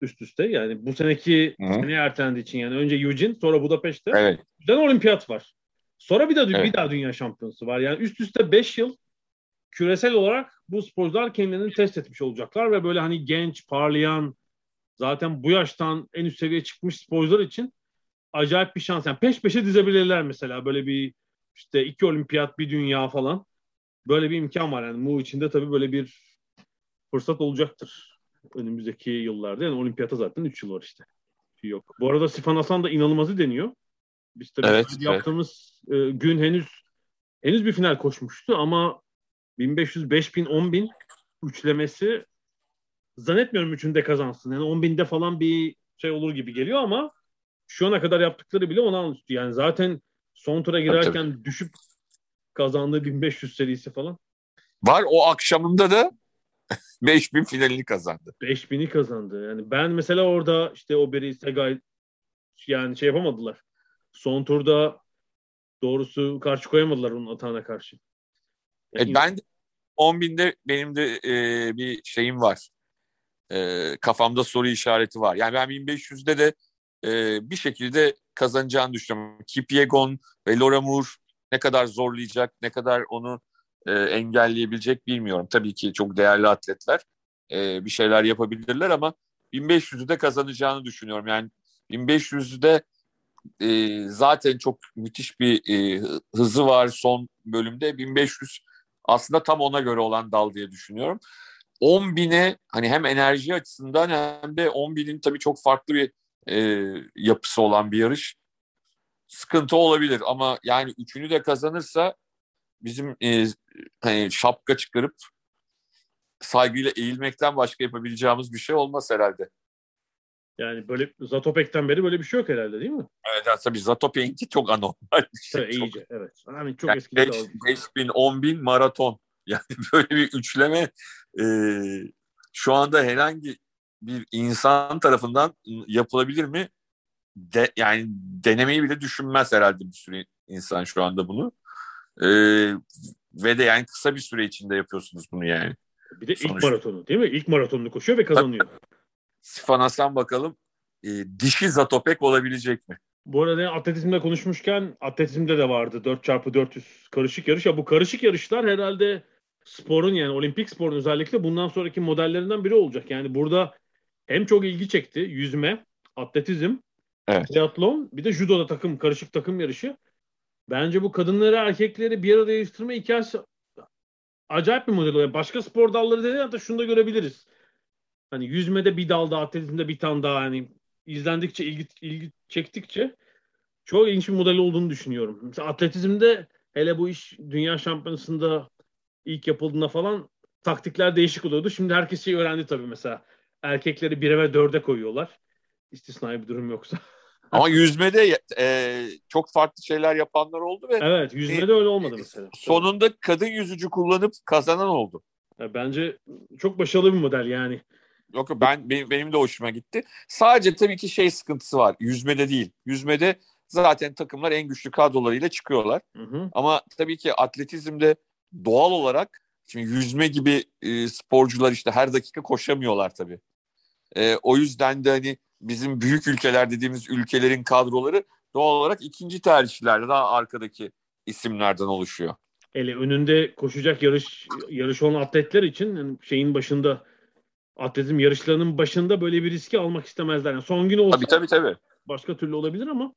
Speaker 1: Üst üste yani bu seneki hı hı. seneye ertelendiği için yani önce Eugene sonra Budapeşte. Evet. Bir olimpiyat var. Sonra bir daha evet. bir daha dünya şampiyonası var. Yani üst üste 5 yıl küresel olarak bu sporcular kendilerini test etmiş olacaklar ve böyle hani genç, parlayan, zaten bu yaştan en üst seviyeye çıkmış sporcular için acayip bir şans. Yani peş peşe dizebilirler mesela böyle bir işte iki olimpiyat, bir dünya falan. Böyle bir imkan var yani. Mu içinde tabii böyle bir fırsat olacaktır önümüzdeki yıllarda. Yani olimpiyata zaten 3 yıl var işte. Yok. Bu arada Sifan Hasan da inanılmazı deniyor. Biz tabii evet, yaptığımız. E, gün henüz henüz bir final koşmuştu ama 1500, 5000, 10000 üçlemesi zannetmiyorum üçünde kazansın. Yani 10 binde falan bir şey olur gibi geliyor ama şu ana kadar yaptıkları bile ona üstü. Yani zaten son tura girerken tabii, tabii. düşüp kazandığı 1500 serisi falan.
Speaker 2: Var o akşamında da [LAUGHS] 5000 finalini kazandı.
Speaker 1: 5000'i kazandı. Yani ben mesela orada işte o biri Segay yani şey yapamadılar. Son turda doğrusu karşı koyamadılar onun atağına karşı.
Speaker 2: Yani e, ben 10 binde benim de e, bir şeyim var. E, kafamda soru işareti var. Yani ben 1500'de de e, bir şekilde kazanacağını düşünüyorum. Kipyegon ve Laura Moore ne kadar zorlayacak, ne kadar onu e, engelleyebilecek bilmiyorum. Tabii ki çok değerli atletler e, bir şeyler yapabilirler ama 1500'ü de kazanacağını düşünüyorum. Yani 1500'de e, zaten çok müthiş bir e, hızı var son bölümde. 1500 aslında tam ona göre olan dal diye düşünüyorum. 10 bine hani hem enerji açısından hem de 10 binin tabii çok farklı bir e, yapısı olan bir yarış. Sıkıntı olabilir ama yani üçünü de kazanırsa bizim e, hani şapka çıkarıp saygıyla eğilmekten başka yapabileceğimiz bir şey olmaz herhalde.
Speaker 1: Yani böyle Zatopek'ten beri böyle bir şey yok herhalde değil mi?
Speaker 2: Evet tabii Zatopek'inki çok anormal bir
Speaker 1: şey. Evet, iyice evet. Yani çok yani eski 5,
Speaker 2: 5 bin, 10 bin maraton. Yani [LAUGHS] böyle bir üçleme e, şu anda herhangi bir insan tarafından yapılabilir mi? De, yani denemeyi bile düşünmez herhalde bir sürü insan şu anda bunu. E, ve de yani kısa bir süre içinde yapıyorsunuz bunu yani.
Speaker 1: Bir de Sonuçta. ilk maratonu değil mi? İlk maratonunu koşuyor ve kazanıyor. Tabii.
Speaker 2: Sifan Hasan bakalım e, dişi Zatopek olabilecek mi?
Speaker 1: Bu arada atletizmde konuşmuşken atletizmde de vardı 4x400 karışık yarış. Ya bu karışık yarışlar herhalde sporun yani olimpik sporun özellikle bundan sonraki modellerinden biri olacak. Yani burada hem çok ilgi çekti yüzme, atletizm, evet. triatlon bir de judoda takım, karışık takım yarışı. Bence bu kadınları erkekleri bir arada yarıştırma hikayesi acayip bir model oluyor. Başka spor dalları dedi hatta şunu da görebiliriz. Hani yüzmede bir dalda, atletizmde bir tane daha hani izlendikçe, ilgi, ilgi çektikçe çok ilginç bir model olduğunu düşünüyorum. Mesela atletizmde hele bu iş dünya şampiyonasında ilk yapıldığında falan taktikler değişik oluyordu. Şimdi herkes şey öğrendi tabii mesela. Erkekleri 1'e ve 4'e koyuyorlar. İstisnai bir durum yoksa. [LAUGHS]
Speaker 2: Ama yüzmede e, çok farklı şeyler yapanlar oldu ve
Speaker 1: Evet, yüzmede e, öyle olmadı mesela.
Speaker 2: Sonunda kadın yüzücü kullanıp kazanan oldu.
Speaker 1: Ya bence çok başarılı bir model yani.
Speaker 2: Yok ben benim, benim de hoşuma gitti. Sadece tabii ki şey sıkıntısı var. Yüzmede değil. Yüzmede zaten takımlar en güçlü kadrolarıyla çıkıyorlar. Hı hı. Ama tabii ki atletizmde doğal olarak şimdi yüzme gibi e, sporcular işte her dakika koşamıyorlar tabii. E, o yüzden de hani bizim büyük ülkeler dediğimiz ülkelerin kadroları doğal olarak ikinci tercihlerle daha arkadaki isimlerden oluşuyor.
Speaker 1: Ele önünde koşacak yarış yarış olan atletler için yani şeyin başında atletizm yarışlarının başında böyle bir riski almak istemezler. Yani son gün olsa
Speaker 2: tabii, tabii, tabii.
Speaker 1: başka türlü olabilir ama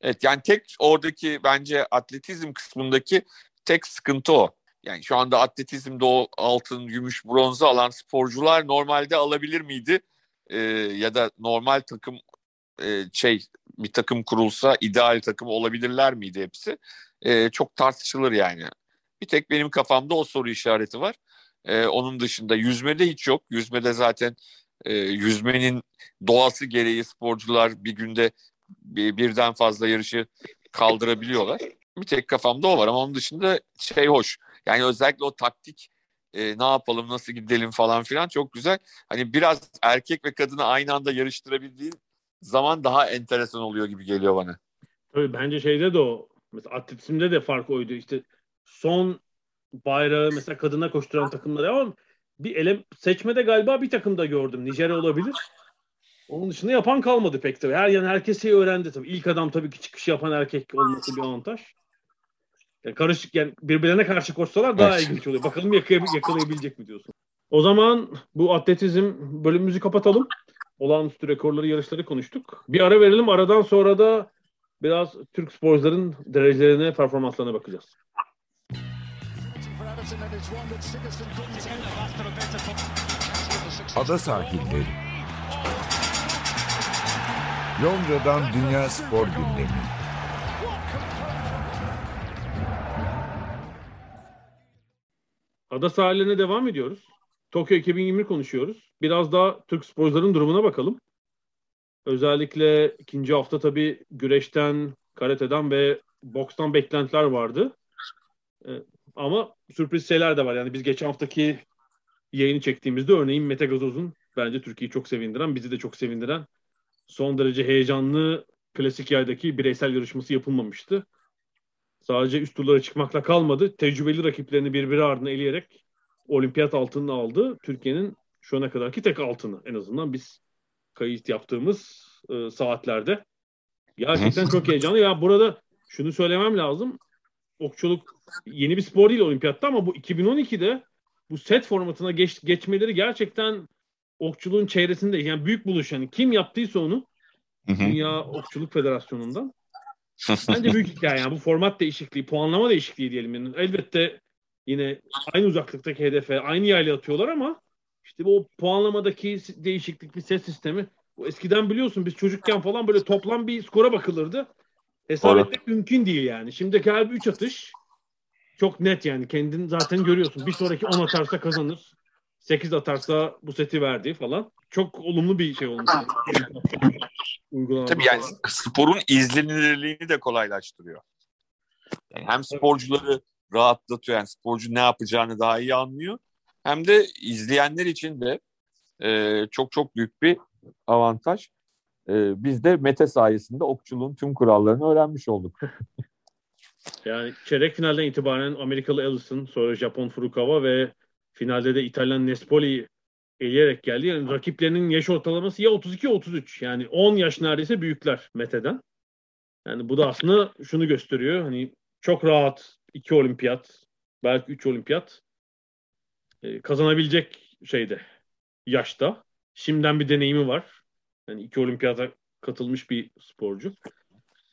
Speaker 2: Evet yani tek oradaki bence atletizm kısmındaki tek sıkıntı o. Yani şu anda atletizmde o altın, gümüş, bronzu alan sporcular normalde alabilir miydi? Ee, ya da normal takım e, şey bir takım kurulsa ideal takım olabilirler miydi hepsi? Ee, çok tartışılır yani. Bir tek benim kafamda o soru işareti var. Ee, onun dışında yüzmede hiç yok. Yüzmede zaten e, yüzmenin doğası gereği sporcular bir günde bir, birden fazla yarışı kaldırabiliyorlar. Bir tek kafamda o var ama onun dışında şey hoş. Yani özellikle o taktik e, ne yapalım nasıl gidelim falan filan çok güzel. Hani biraz erkek ve kadını aynı anda yarıştırabildiğin zaman daha enteresan oluyor gibi geliyor bana.
Speaker 1: Tabii bence şeyde de o mesela atletizmde de fark oydu. İşte son bayrağı mesela kadına koşturan takımlar ama bir elem seçmede galiba bir takımda gördüm. Nijerya olabilir. Onun dışında yapan kalmadı pek tabii. Her yan herkesi öğrendi tabii. İlk adam tabii ki çıkış yapan erkek olması bir avantaj. Yani karışık yani birbirlerine karşı koşsalar daha evet. ilginç oluyor. Bakalım yakalay- yakalayabilecek mi diyorsun. O zaman bu atletizm bölümümüzü kapatalım. Olağanüstü rekorları, yarışları konuştuk. Bir ara verelim. Aradan sonra da biraz Türk sporcuların derecelerine, performanslarına bakacağız.
Speaker 3: Ada sahilleri Londra'dan Dünya Spor Gündemi.
Speaker 1: Ada sahillerine devam ediyoruz. Tokyo 2020 konuşuyoruz. Biraz daha Türk sporcuların durumuna bakalım. Özellikle ikinci hafta tabii güreşten, karateden ve bokstan beklentiler vardı. Ee, ama sürpriz şeyler de var. Yani biz geçen haftaki yayını çektiğimizde örneğin Mete Gazoz'un bence Türkiye'yi çok sevindiren, bizi de çok sevindiren son derece heyecanlı klasik yaydaki bireysel yarışması yapılmamıştı. Sadece üst turlara çıkmakla kalmadı. Tecrübeli rakiplerini birbiri ardına eleyerek olimpiyat altını aldı. Türkiye'nin şu ana kadarki tek altını en azından biz kayıt yaptığımız e, saatlerde. Gerçekten çok heyecanlı. Ya burada şunu söylemem lazım. Okçuluk yeni bir spor değil olimpiyatta ama bu 2012'de bu set formatına geç, geçmeleri gerçekten okçuluğun çeyresinde yani büyük buluş yani kim yaptıysa onu Dünya Okçuluk Federasyonu'ndan bence büyük hikaye yani. Bu format değişikliği puanlama değişikliği diyelim. Yani elbette yine aynı uzaklıktaki hedefe aynı yayla atıyorlar ama işte bu puanlamadaki değişiklik bir set sistemi. Bu eskiden biliyorsun biz çocukken falan böyle toplam bir skora bakılırdı. Hesap Doğru. etmek mümkün değil yani. Şimdiki her 3 atış. Çok net yani. Kendin zaten görüyorsun. Bir sonraki 10 atarsa kazanır. 8 atarsa bu seti verdi falan. Çok olumlu bir şey olmuş.
Speaker 2: Tabii yani sporun izlenilirliğini de kolaylaştırıyor. Yani hem sporcuları rahatlatıyor. Yani sporcu ne yapacağını daha iyi anlıyor. Hem de izleyenler için de e, çok çok büyük bir avantaj. E, biz de Mete sayesinde okçuluğun tüm kurallarını öğrenmiş olduk. [LAUGHS]
Speaker 1: yani çeyrek finalden itibaren Amerikalı Ellison, sonra Japon Furukawa ve Finalde de İtalyan Nespoli'yi eleyerek geldi. Yani rakiplerinin yaş ortalaması ya 32 ya 33. Yani 10 yaş neredeyse büyükler Mete'den. Yani bu da aslında şunu gösteriyor. Hani çok rahat iki olimpiyat, belki üç olimpiyat e, kazanabilecek şeyde yaşta. Şimdiden bir deneyimi var. Yani iki olimpiyata katılmış bir sporcu.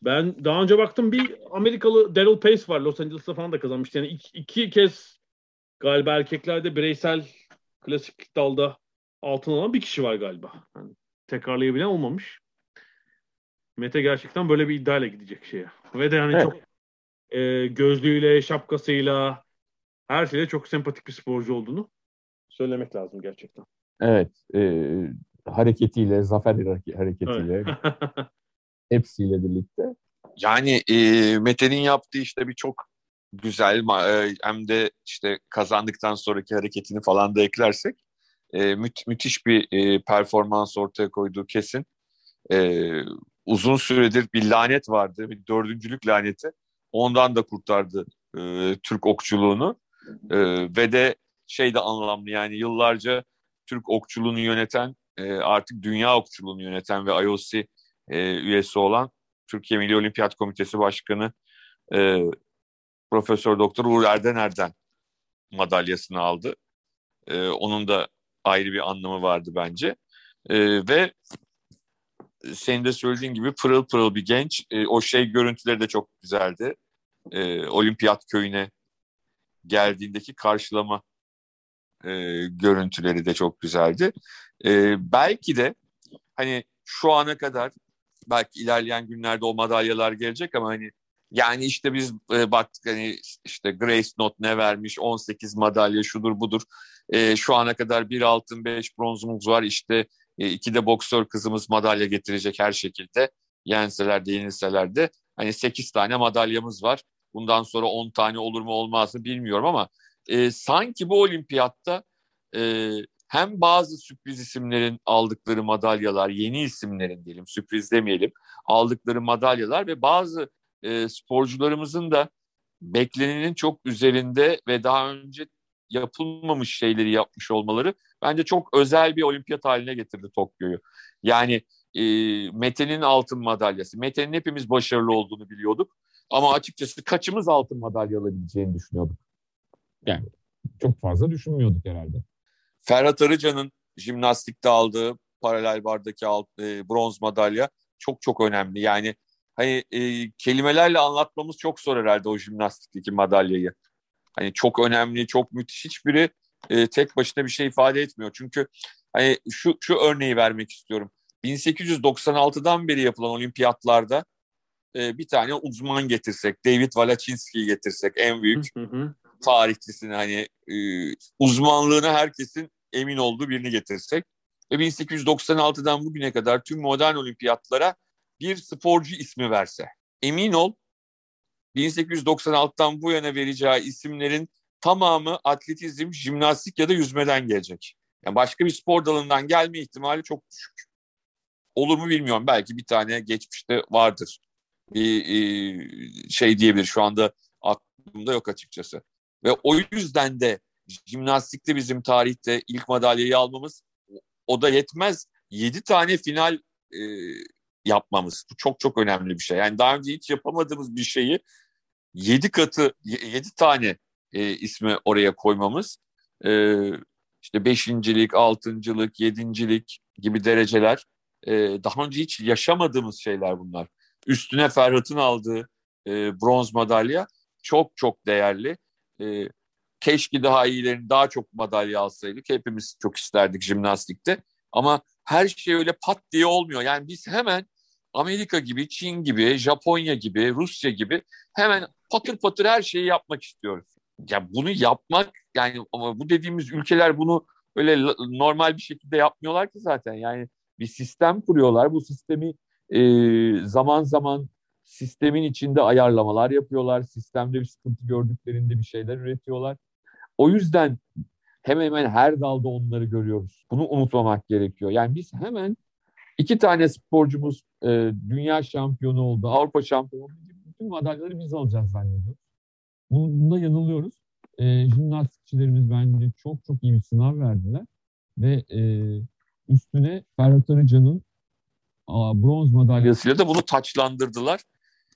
Speaker 1: Ben daha önce baktım bir Amerikalı Daryl Pace var. Los Angeles'ta falan da kazanmıştı. Yani iki, iki kez galiba erkeklerde bireysel klasik dalda altın alan bir kişi var galiba. Yani tekrarlayabilen olmamış. Mete gerçekten böyle bir iddiayla gidecek şeye. Ve de yani
Speaker 2: Evet.
Speaker 1: çok e, gözlüğüyle, şapkasıyla her şeyle çok sempatik bir sporcu olduğunu söylemek lazım gerçekten.
Speaker 4: Evet. e, hareketiyle, zafer hareke- hareketiyle,
Speaker 1: Evet. [LAUGHS]
Speaker 4: hepsiyle birlikte.
Speaker 2: Yani e, Mete'nin yaptığı işte bir çok güzel e, hem de işte kazandıktan sonraki hareketini falan da eklersek e, müt- müthiş bir e, performans ortaya koyduğu kesin. Uzun süredir bir lanet vardı, bir dördüncülük laneti. Ondan da kurtardı Türk okçuluğunu ve de şey de anlamlı yani yıllarca Türk okçuluğunu yöneten artık dünya okçuluğunu yöneten ve IOC üyesi olan Türkiye Milli Olimpiyat Komitesi Başkanı Profesör Doktor Uğur Erdener'den madalyasını aldı. E, onun da ayrı bir anlamı vardı bence. E, ve senin de söylediğin gibi pırıl pırıl bir genç. E, o şey görüntüleri de çok güzeldi. E, Olimpiyat köyüne geldiğindeki karşılama e, görüntüleri de çok güzeldi. E, belki de hani şu ana kadar belki ilerleyen günlerde o madalyalar gelecek ama hani yani işte biz e, baktık hani işte Grace Not ne vermiş 18 madalya şudur budur. E, şu ana kadar bir altın beş bronzumuz var işte e, iki de boksör kızımız madalya getirecek her şekilde. Yenseler de yenilseler de hani 8 tane madalyamız var. Bundan sonra 10 tane olur mu olmaz mı bilmiyorum ama e, sanki bu olimpiyatta e, hem bazı sürpriz isimlerin aldıkları madalyalar, yeni isimlerin diyelim, sürpriz demeyelim, aldıkları madalyalar ve bazı e, sporcularımızın da beklenenin çok üzerinde ve daha önce yapılmamış şeyleri yapmış olmaları bence çok özel bir olimpiyat haline getirdi Tokyo'yu. Yani e, Mete'nin altın madalyası. Mete'nin hepimiz başarılı olduğunu biliyorduk. Ama açıkçası kaçımız altın madalya alabileceğini düşünüyorduk.
Speaker 4: Çok fazla düşünmüyorduk herhalde.
Speaker 2: Ferhat Arıcan'ın jimnastikte aldığı paralel bardaki alt, e, bronz madalya çok çok önemli. Yani hani e, kelimelerle anlatmamız çok zor herhalde o jimnastikteki madalyayı. Hani çok önemli, çok müthiş. Hiçbiri e, tek başına bir şey ifade etmiyor. Çünkü hani şu şu örneği vermek istiyorum. 1896'dan beri yapılan olimpiyatlarda e, bir tane uzman getirsek, David Walachinski'yi getirsek en büyük
Speaker 1: Hı hı.
Speaker 2: tarihçisini hani e, uzmanlığına herkesin emin olduğu birini getirsek ve 1896'dan bugüne kadar tüm modern olimpiyatlara bir sporcu ismi verse. Emin ol 1896'dan bu yana vereceği isimlerin tamamı atletizm, jimnastik ya da yüzmeden gelecek. Yani başka bir spor dalından gelme ihtimali çok düşük. Olur mu bilmiyorum. Belki bir tane geçmişte vardır. Bir e, şey diyebilir. Şu anda aklımda yok açıkçası. Ve o yüzden de jimnastikte bizim tarihte ilk madalyayı almamız o da yetmez. 7 tane final e, yapmamız. Bu çok çok önemli bir şey. Yani daha önce hiç yapamadığımız bir şeyi 7 katı 7 tane e, ismi oraya koymamız. E, işte beşincilik, altıncılık, yedincilik gibi dereceler e, daha önce hiç yaşamadığımız şeyler bunlar. Üstüne Ferhat'ın aldığı e, bronz madalya çok çok değerli. E, keşke daha iyilerini daha çok madalya alsaydık. Hepimiz çok isterdik jimnastikte. Ama her şey öyle pat diye olmuyor. Yani biz hemen Amerika gibi, Çin gibi, Japonya gibi, Rusya gibi hemen patır patır her şeyi yapmak istiyoruz. Ya bunu yapmak yani ama bu dediğimiz ülkeler bunu öyle normal bir şekilde yapmıyorlar ki zaten. Yani bir sistem kuruyorlar. Bu sistemi e, zaman zaman sistemin içinde ayarlamalar yapıyorlar. Sistemde bir sıkıntı gördüklerinde bir şeyler üretiyorlar. O yüzden hemen hemen her dalda onları görüyoruz. Bunu unutmamak gerekiyor. Yani biz hemen iki tane sporcumuz e, dünya şampiyonu oldu, Avrupa şampiyonu oldu. Bütün madalyaları biz alacağız zannediyoruz. Bunda yanılıyoruz. E, jimnastikçilerimiz bence çok çok iyi bir sınav verdiler. Ve e, üstüne Ferhat Arıcan'ın bronz madalyasıyla da bunu taçlandırdılar.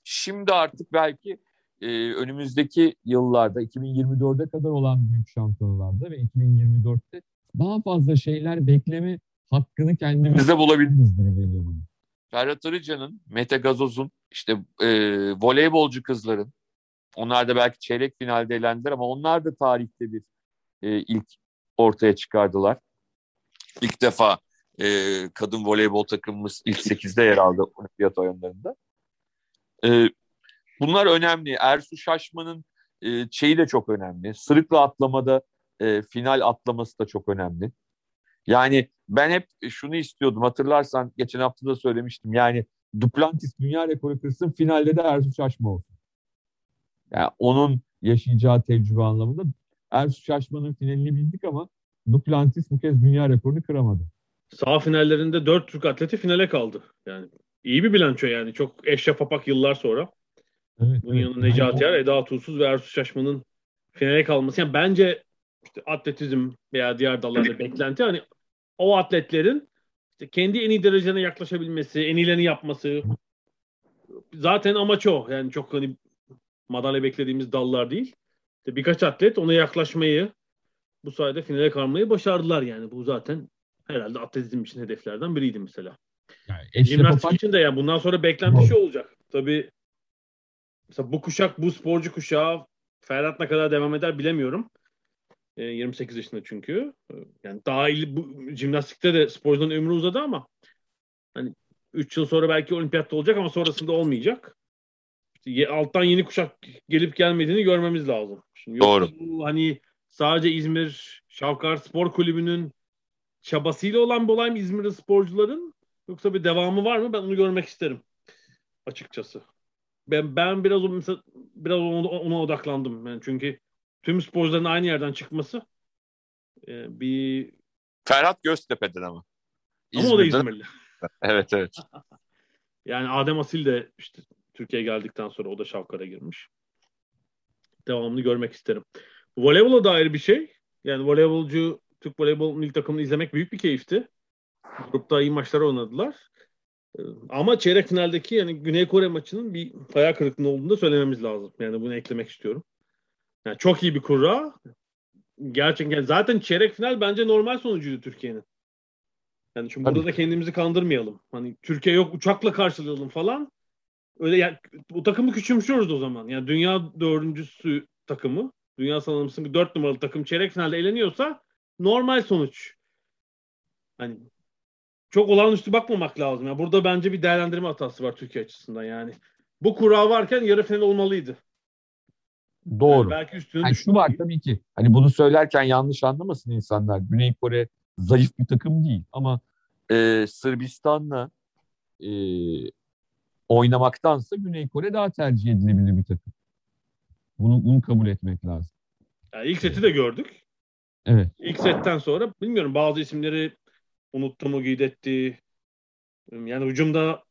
Speaker 2: Şimdi artık belki e, önümüzdeki yıllarda
Speaker 4: 2024'e kadar olan büyük şampiyonalarda ve 2024'te daha fazla şeyler bekleme hakkını kendimize
Speaker 2: bize bulabiliriz.
Speaker 4: gibi geliyor bana.
Speaker 2: Ferhat Arıcan'ın, Mete Gazoz'un, işte e, voleybolcu kızların, onlar da belki çeyrek finalde elendiler ama onlar da tarihte bir e, ilk ortaya çıkardılar. İlk defa e, kadın voleybol takımımız ilk 8'de yer aldı olimpiyat oyunlarında. E, bunlar önemli. Ersu Şaşman'ın e, şeyi de çok önemli. Sırıkla atlamada e, final atlaması da çok önemli. Yani ben hep şunu istiyordum. Hatırlarsan geçen hafta da söylemiştim. Yani Duplantis dünya rekoru kırsın finalde de Ersu Şaşma olsun. Yani onun yaşayacağı tecrübe anlamında Ersu Şaşma'nın finalini bildik ama Duplantis bu kez dünya rekorunu kıramadı.
Speaker 1: Sağ finallerinde 4 Türk atleti finale kaldı. Yani iyi bir bilanço yani. Çok eşref apak yıllar sonra.
Speaker 4: Evet,
Speaker 1: Bunun
Speaker 4: evet.
Speaker 1: yanında Necati Er, Eda Tuğsuz ve Ersu Şaşman'ın finale kalması. Yani bence işte atletizm veya diğer dallarda beklenti hani o atletlerin işte kendi en iyi derecene yaklaşabilmesi, en iyilerini yapması zaten amaç o. Yani çok hani madalya beklediğimiz dallar değil. İşte birkaç atlet ona yaklaşmayı bu sayede finale kalmayı başardılar yani. Bu zaten herhalde atletizm için hedeflerden biriydi mesela.
Speaker 4: Yani
Speaker 1: Jimnastik
Speaker 4: Apak-
Speaker 1: için de yani bundan sonra beklenti şu olacak. Tabii mesela bu kuşak, bu sporcu kuşağı Ferhat ne kadar devam eder bilemiyorum. E, 28 yaşında çünkü. E, Yani daha iyi bu jimnastikte de sporcuların ömrü uzadı ama hani 3 yıl sonra belki olimpiyatta olacak ama sonrasında olmayacak. İşte alttan yeni kuşak gelip gelmediğini görmemiz lazım. Şimdi
Speaker 2: Doğru.
Speaker 1: bu hani sadece İzmir Şavkar Spor Kulübü'nün çabasıyla olan bir olay mı İzmir'de sporcuların yoksa bir devamı var mı? Ben onu görmek isterim açıkçası. Ben ben biraz mesela biraz ona, ona odaklandım. Yani çünkü tüm sporcuların aynı yerden çıkması e, bir
Speaker 2: Ferhat Göztepe'den ama.
Speaker 1: ama o da
Speaker 2: İzmir'den.
Speaker 1: İzmirli. [LAUGHS]
Speaker 2: Evet evet. [LAUGHS]
Speaker 1: Yani Adem Asil de işte Türkiye'ye geldikten sonra o da Şavkar'a girmiş. Devamını görmek isterim. Voleybola dair bir şey. Yani voleybolcu Türk voleybol milli takımını izlemek büyük bir keyifti. Grupta iyi maçlar oynadılar. Ee, Ama çeyrek finaldeki yani Güney Kore maçının bir hayal kırıklığı olduğunu da söylememiz lazım. Yani bunu eklemek istiyorum. Yani çok iyi bir kurra. Gerçekten zaten çeyrek final bence normal sonucuydu Türkiye'nin. Yani şimdi burada da kendimizi kandırmayalım. Hani Türkiye yok uçakla karşılayalım falan. Öyle yani bu takımı küçümsüyoruz o zaman. Yani dünya dördüncüsü takımı, dünya sıralamasının dört numaralı takım çeyrek finalde eleniyorsa normal sonuç. Hani çok olağanüstü bakmamak lazım. Yani burada bence bir değerlendirme hatası var Türkiye açısından yani. Bu kura varken yarı final olmalıydı.
Speaker 4: Doğru.
Speaker 1: Yani belki üstüne
Speaker 4: Yani şu var tabii ki. Hani bunu söylerken yanlış anlamasın insanlar. Güney Kore zayıf bir takım değil ama
Speaker 2: Ee, Sırbistan'la
Speaker 4: e, oynamaktansa Güney Kore daha tercih edilebilir bir takım. Bunu, bunu kabul etmek lazım.
Speaker 1: Yani ilk seti de gördük.
Speaker 4: Evet.
Speaker 1: İlk setten sonra bilmiyorum bazı isimleri unuttu mu Gidetti. Yani hücumda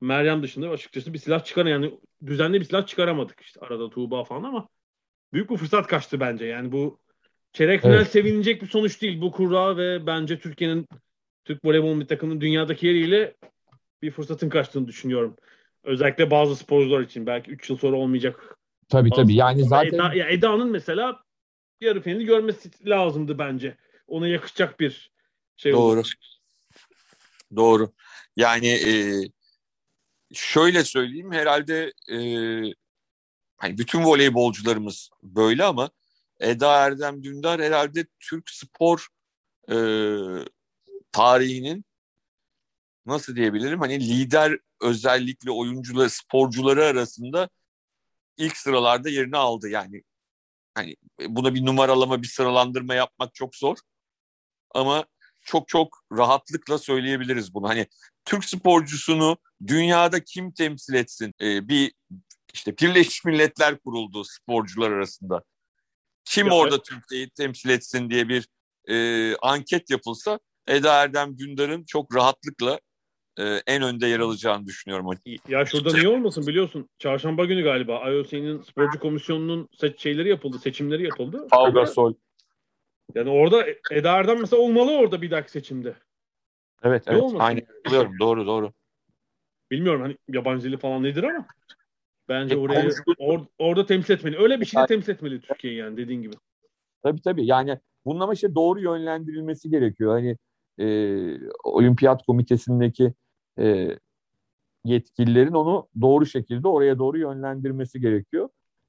Speaker 1: Meryem dışında açıkçası bir silah çıkar yani düzenli bir silah çıkaramadık işte arada Tuğba falan ama büyük bir fırsat kaçtı bence. Yani bu çeyrek final
Speaker 4: Evet.
Speaker 1: sevinilecek bir sonuç değil. Bu kura ve bence Türkiye'nin Türk voleybol milli takımının dünyadaki yeriyle bir fırsatın kaçtığını düşünüyorum. Özellikle bazı sporcular için belki 3 yıl sonra olmayacak.
Speaker 4: Tabii tabii. Yani zaten
Speaker 1: Eda, ya Eda'nın mesela yarı finali görmesi lazımdı bence. Ona yakışacak bir şey oldu.
Speaker 2: Doğru. Doğru. Yani e, şöyle söyleyeyim herhalde e, hani bütün voleybolcularımız böyle ama Eda Erdem Dündar herhalde Türk spor e, tarihinin nasıl diyebilirim hani lider özellikle oyuncuları sporcuları arasında ilk sıralarda yerini aldı yani hani buna bir numaralama bir sıralandırma yapmak çok zor ama çok çok rahatlıkla söyleyebiliriz bunu. Hani Türk sporcusunu dünyada kim temsil etsin? Ee, bir işte Birleşmiş Milletler kuruldu sporcular arasında. Kim
Speaker 1: Ya,
Speaker 2: orada Türkiye'yi temsil etsin diye bir e, anket yapılsa Eda Erdem Dündar'ın çok rahatlıkla e, en önde yer alacağını düşünüyorum.
Speaker 1: Ya şurada niye olmasın biliyorsun. Çarşamba günü galiba IOC'nin sporcu komisyonunun seç şeyleri yapıldı, seçimleri yapıldı.
Speaker 2: Pau Gasol.
Speaker 1: Yani orada Eda Erdem mesela olmalı orada bir dahaki seçimde.
Speaker 2: Evet
Speaker 1: Ne
Speaker 2: evet
Speaker 1: olmasın
Speaker 2: aynen biliyorum doğru doğru.
Speaker 1: Bilmiyorum hani yabancı dili falan nedir ama Bence
Speaker 2: E,
Speaker 1: orayı or- orada temsil etmeli. Öyle bir şey de temsil etmeli Türkiye yani dediğin gibi.
Speaker 2: Tabii tabii. Yani bunun ama işte doğru yönlendirilmesi gerekiyor. Hani e, olimpiyat komitesindeki e, yetkililerin onu doğru şekilde oraya doğru yönlendirmesi gerekiyor.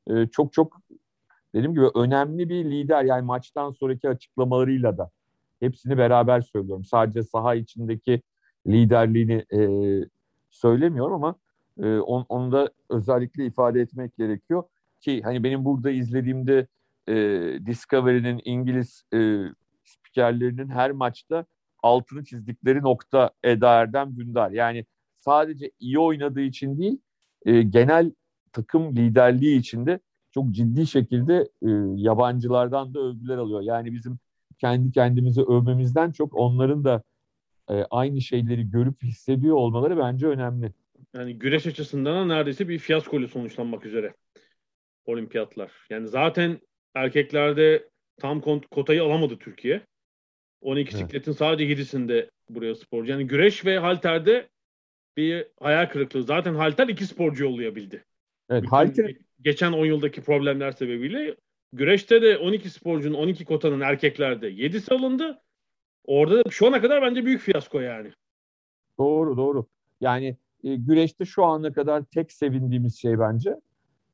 Speaker 2: E, çok çok dediğim gibi önemli bir lider yani maçtan sonraki açıklamalarıyla da hepsini beraber söylüyorum. Sadece saha içindeki liderliğini e, söylemiyorum ama e, on, onu da özellikle ifade etmek gerekiyor ki hani benim burada izlediğimde e, Discovery'nin İngiliz e, spikerlerinin her maçta altını çizdikleri nokta Eda Erdem Dündar. Yani sadece iyi oynadığı için değil, e, genel takım liderliği için de çok ciddi şekilde e, yabancılardan da övgüler alıyor. Yani bizim kendi kendimizi övmemizden çok onların da e, aynı şeyleri görüp hissediyor olmaları bence önemli.
Speaker 1: Yani güreş açısından da neredeyse bir fiyaskoyla sonuçlanmak üzere olimpiyatlar. Yani zaten erkeklerde tam kotayı alamadı Türkiye. 12
Speaker 2: Evet.
Speaker 1: sikletin sadece 7'sinde buraya sporcu. Yani güreş ve halterde bir hayal kırıklığı. Zaten halter iki sporcu yollayabildi.
Speaker 2: Evet,
Speaker 1: Bütün
Speaker 2: halter
Speaker 1: geçen 10 yıldaki problemler sebebiyle güreşte de 12 sporcunun 12 kotanın erkeklerde 7'si alındı. Orada da şu ana kadar bence büyük fiyasko yani.
Speaker 2: Doğru doğru. Yani e, güreşte şu ana kadar tek sevindiğimiz şey bence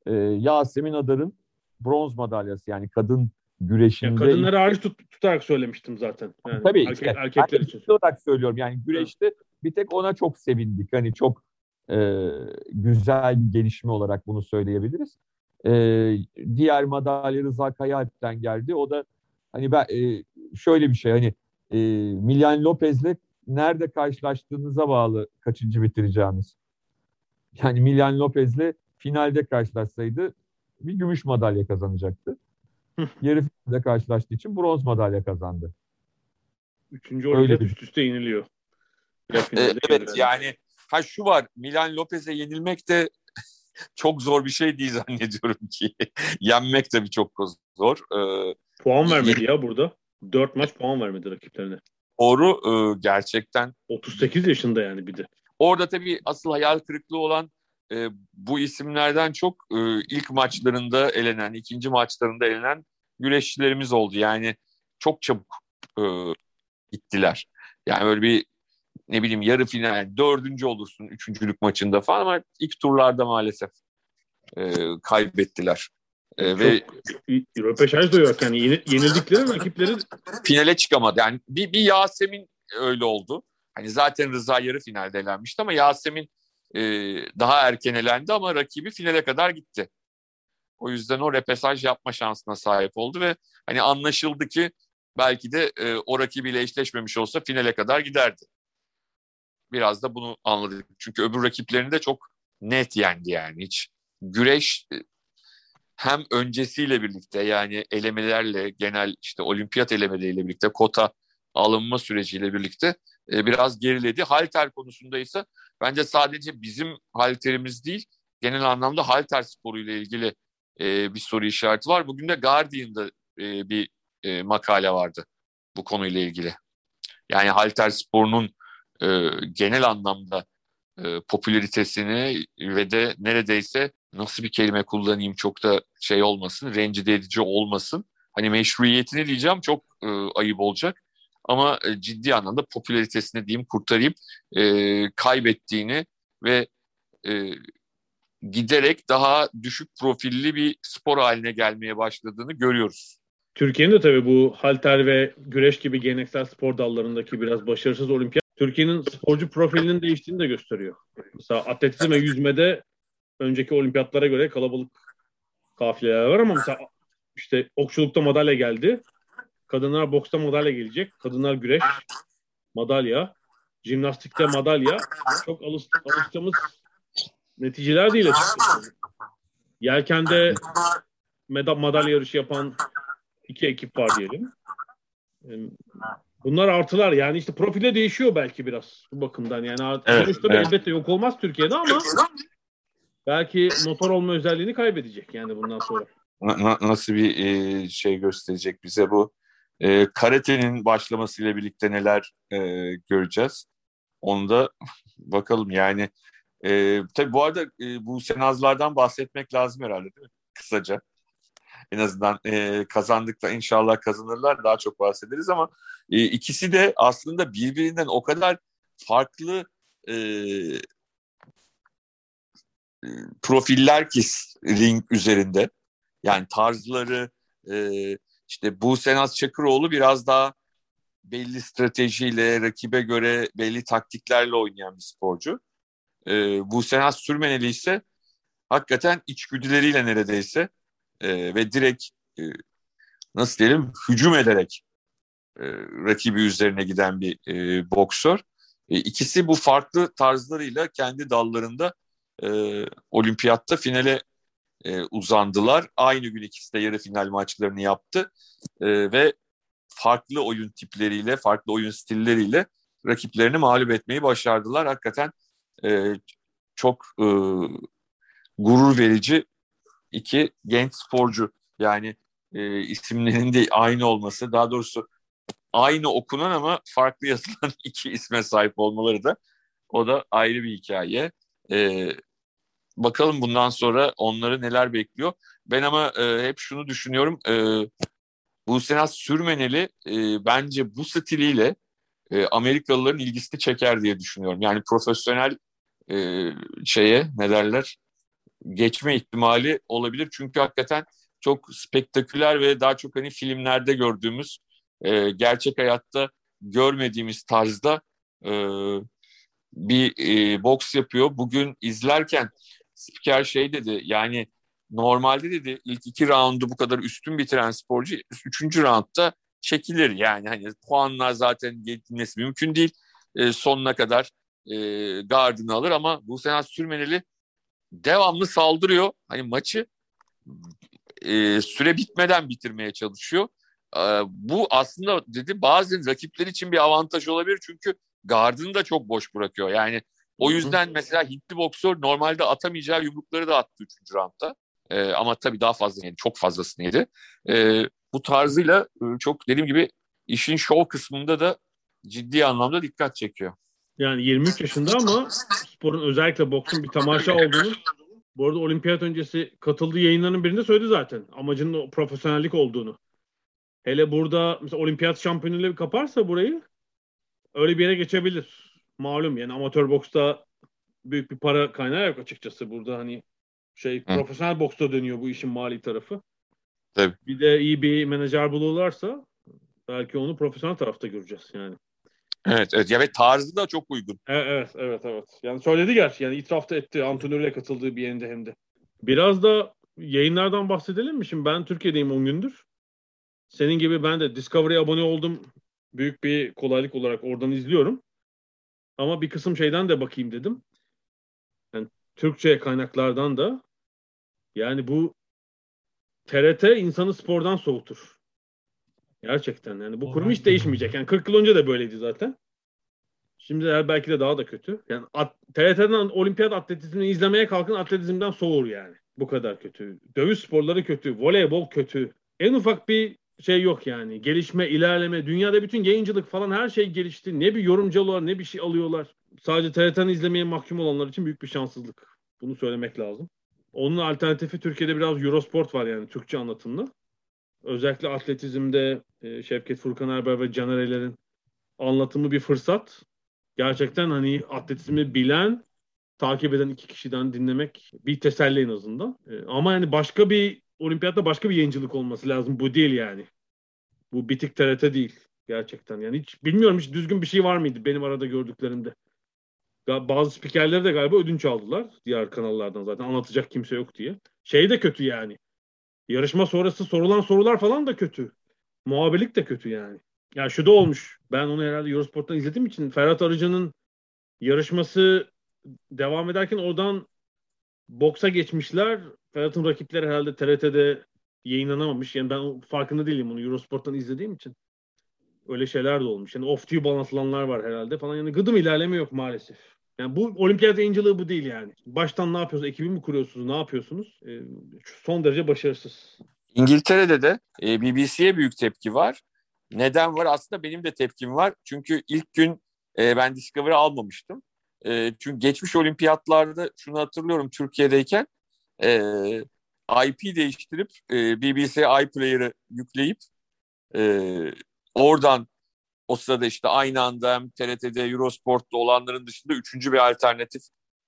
Speaker 2: e, Yasemin Adar'ın bronz madalyası yani kadın güreşinde.
Speaker 1: Yani kadınları hariç tut, tutarak söylemiştim zaten. Yani
Speaker 2: Tabii
Speaker 1: erkek-
Speaker 2: işte.
Speaker 1: erkekler için.
Speaker 2: olarak söylüyorum yani güreşte bir tek ona çok sevindik. Hani çok e, güzel bir gelişme olarak bunu söyleyebiliriz. E, diğer madalya Rıza Kayaalp'ten geldi. O da hani ben e, şöyle bir şey hani e, Milyan Lopez'le nerede karşılaştığınıza bağlı kaçıncı bitireceğiniz. Yani Milyan Lopez'le finalde karşılaşsaydı bir gümüş madalya kazanacaktı. [LAUGHS] Yarı finalde karşılaştığı için bronz madalya kazandı.
Speaker 1: Üçüncü
Speaker 2: Öyle
Speaker 1: olimpiyat üst üste yeniliyor. Ya
Speaker 2: E,
Speaker 1: finalde
Speaker 2: evet yani ha şu var Milan Lopez'e yenilmek de [LAUGHS] çok zor bir şey değil zannediyorum ki. [LAUGHS] Yenmek de çok zor. Ee,
Speaker 1: Puan vermedi ya burada. 4 maç puan vermedi rakiplerine.
Speaker 2: doğru e, gerçekten.
Speaker 1: 38 yaşında yani bir de.
Speaker 2: Orada tabii asıl hayal kırıklığı olan e, bu isimlerden çok e, ilk maçlarında elenen, ikinci maçlarında elenen güreşçilerimiz oldu. Yani çok çabuk e, gittiler. Yani böyle bir ne bileyim yarı final, dördüncü olursun üçüncülük maçında falan ama ilk turlarda maalesef e, kaybettiler. E, ve
Speaker 1: Çok röpeşaj da yok yani Yeni- yenildikleri rakipleri
Speaker 2: finale çıkamadı. Yani bir, bir Yasemin öyle oldu. Hani zaten Rıza yarı finalde elenmişti ama Yasemin e, daha erken elendi ama rakibi finale kadar gitti. O yüzden o repesaj yapma şansına sahip oldu ve hani anlaşıldı ki belki de e, o rakibiyle eşleşmemiş olsa finale kadar giderdi. Biraz da bunu anladık. Çünkü öbür rakiplerini de çok net yendi yani. Hiç güreş e, hem öncesiyle birlikte yani elemelerle genel işte olimpiyat elemeleriyle birlikte kota alınma süreciyle birlikte e, biraz geriledi. Halter konusunda ise bence sadece bizim halterimiz değil genel anlamda halter sporuyla ilgili e, bir soru işareti var. Bugün de Guardian'da e, bir e, makale vardı bu konuyla ilgili. Yani halter sporunun e, genel anlamda e, popülaritesini ve de neredeyse nasıl bir kelime kullanayım çok da şey olmasın, rencide edici olmasın. Hani meşruiyetini diyeceğim çok e, ayıp olacak. Ama e, ciddi anlamda popülaritesini diyeyim kurtarayım e, kaybettiğini ve e, giderek daha düşük profilli bir spor haline gelmeye başladığını görüyoruz.
Speaker 1: Türkiye'nin de tabii bu halter ve güreş gibi geleneksel spor dallarındaki biraz başarısız olimpiyat Türkiye'nin sporcu profilinin değiştiğini de gösteriyor. Mesela atletizm ve yüzmede önceki olimpiyatlara göre kalabalık kafileler var ama mesela işte okçulukta madalya geldi. Kadınlar boksta madalya gelecek. Kadınlar güreş, madalya. Jimnastikte madalya. Çok alış, alıştığımız neticeler değil açıkçası. Yelkende meda- madalya yarışı yapan iki ekip var diyelim. Yani Bunlar artılar yani işte profile değişiyor belki biraz bu bakımdan. Yani
Speaker 2: Evet,
Speaker 1: sonuçta
Speaker 2: evet.
Speaker 1: elbette yok olmaz Türkiye'de ama belki motor olma özelliğini kaybedecek yani bundan sonra.
Speaker 2: Na- na- nasıl bir e, şey gösterecek bize bu? E, karatenin başlamasıyla birlikte neler e, göreceğiz? Onu da [LAUGHS] bakalım yani E, tabii bu arada e, bu senazlardan bahsetmek lazım herhalde değil mi? Kısaca. En azından e, kazandıkta inşallah kazanırlar daha çok bahsederiz ama e, ikisi de aslında birbirinden o kadar farklı e profiller ki ring üzerinde. Yani tarzları e, işte bu Senaz Çakıroğlu biraz daha belli stratejiyle, rakibe göre belli taktiklerle oynayan bir sporcu. E, bu Senaz Sürmeneli ise hakikaten içgüdüleriyle neredeyse e, ve direkt e, nasıl diyelim hücum ederek e, rakibi üzerine giden bir e, boksör. E, ikisi bu farklı tarzlarıyla kendi dallarında e, olimpiyatta finale e, uzandılar. Aynı gün ikisi de yarı final maçlarını yaptı e, ve farklı oyun tipleriyle, farklı oyun stilleriyle rakiplerini mağlup etmeyi başardılar. Hakikaten e, çok e, gurur verici iki genç sporcu. Yani e, isimlerinin de aynı olması, daha doğrusu aynı okunan ama farklı yazılan [LAUGHS] iki isme sahip olmaları da o da ayrı bir hikaye. E, bakalım bundan sonra onları neler bekliyor. Ben ama e, hep şunu düşünüyorum. E, bu Senat Sürmeneli e, bence bu stiliyle e, Amerikalıların ilgisini çeker diye düşünüyorum. Yani profesyonel e, şeye ne derler geçme ihtimali olabilir. Çünkü hakikaten çok spektaküler ve daha çok hani filmlerde gördüğümüz e, gerçek hayatta görmediğimiz tarzda e, bir e, boks yapıyor. Bugün izlerken spiker şey dedi yani normalde dedi ilk iki roundu bu kadar üstün bitiren sporcu üçüncü roundda çekilir. Yani hani puanlar zaten gitmesi mümkün değil. E, sonuna kadar e, gardını alır ama bu sene Sürmeneli devamlı saldırıyor. Hani maçı e, süre bitmeden bitirmeye çalışıyor. E, bu aslında dedi bazı rakipler için bir avantaj olabilir çünkü gardını da çok boş bırakıyor. Yani o yüzden mesela Hintli boksör normalde atamayacağı yumrukları da attı 3. roundda. E, ama tabii daha fazla yedi, çok fazlasını yedi. E, bu tarzıyla e, çok dediğim gibi işin şov kısmında da ciddi anlamda dikkat çekiyor.
Speaker 1: Yani 23 yaşında ama sporun özellikle boksun bir tamaşa olduğunu bu arada olimpiyat öncesi katıldığı yayınların birinde söyledi zaten. Amacının profesyonellik olduğunu. Hele burada mesela olimpiyat şampiyonuyla kaparsa burayı öyle bir yere geçebilir. Malum yani amatör boksta büyük bir para kaynağı yok açıkçası. Burada hani şey Hı. profesyonel boksta dönüyor bu işin mali tarafı.
Speaker 2: Tabii.
Speaker 1: Bir de iyi bir menajer bulurlarsa belki onu profesyonel tarafta göreceğiz yani.
Speaker 2: Evet, evet. Ya ve tarzı da çok uygun.
Speaker 1: Evet, evet, evet. evet. Yani söyledi gerçi. Yani itiraf da etti. Antrenörle katıldığı bir yerinde hem de. Biraz da yayınlardan bahsedelim mi? Şimdi ben Türkiye'deyim 10 gündür. Senin gibi ben de Discovery'e abone oldum. Büyük bir kolaylık olarak oradan izliyorum. Ama bir kısım şeyden de bakayım dedim. Yani Türkçe kaynaklardan da yani bu TRT insanı spordan soğutur. Gerçekten yani bu kurum hiç değişmeyecek. Yani 40 yıl önce de böyleydi zaten. Şimdi belki de daha da kötü. Yani at, TRT'den olimpiyat atletizmini izlemeye kalkın atletizmden soğur yani. Bu kadar kötü. Dövüş sporları kötü. Voleybol kötü. En ufak bir şey yok yani. Gelişme, ilerleme. Dünyada bütün yayıncılık falan her şey gelişti. Ne bir yorumcu alıyorlar ne bir şey alıyorlar. Sadece TRT'den izlemeye mahkum olanlar için büyük bir şanssızlık. Bunu söylemek lazım. Onun alternatifi Türkiye'de biraz Eurosport var yani Türkçe anlatımlı özellikle atletizmde e, Şevket Furkan Erber ve Caner Eler'in anlatımı bir fırsat. Gerçekten hani atletizmi bilen, takip eden iki kişiden dinlemek bir teselli en azından. E, ama yani başka bir olimpiyatta başka bir yayıncılık olması lazım. Bu değil yani. Bu bitik TRT değil gerçekten. Yani hiç bilmiyorum hiç düzgün bir şey var mıydı benim arada gördüklerimde. Bazı spikerleri de galiba ödünç aldılar diğer kanallardan zaten anlatacak kimse yok diye. Şey de kötü yani. Yarışma sonrası sorulan sorular falan da kötü. Muhabirlik de kötü yani. Ya şu da olmuş. Ben onu herhalde Eurosport'tan izlediğim için Ferhat Arıcı'nın yarışması devam ederken oradan boksa geçmişler. Ferhat'ın rakipleri herhalde TRT'de yayınlanamamış. Yani ben farkında değilim onu Eurosport'tan izlediğim için. Öyle şeyler de olmuş. Yani off-tube anlatılanlar var herhalde falan. Yani gıdım ilerleme yok maalesef. Yani bu olimpiyat yayıncılığı bu değil yani. Baştan ne yapıyorsunuz? Ekibi mi kuruyorsunuz? Ne yapıyorsunuz? E, son derece başarısız.
Speaker 2: İngiltere'de de e, BBC'ye büyük tepki var. Neden var? Aslında benim de tepkim var. Çünkü ilk gün e, ben Discovery almamıştım. E, çünkü geçmiş olimpiyatlarda şunu hatırlıyorum Türkiye'deyken e, IP değiştirip e, BBC iPlayer'ı yükleyip e, oradan o sırada işte aynı anda hem TRT'de Eurosport'ta olanların dışında üçüncü bir alternatif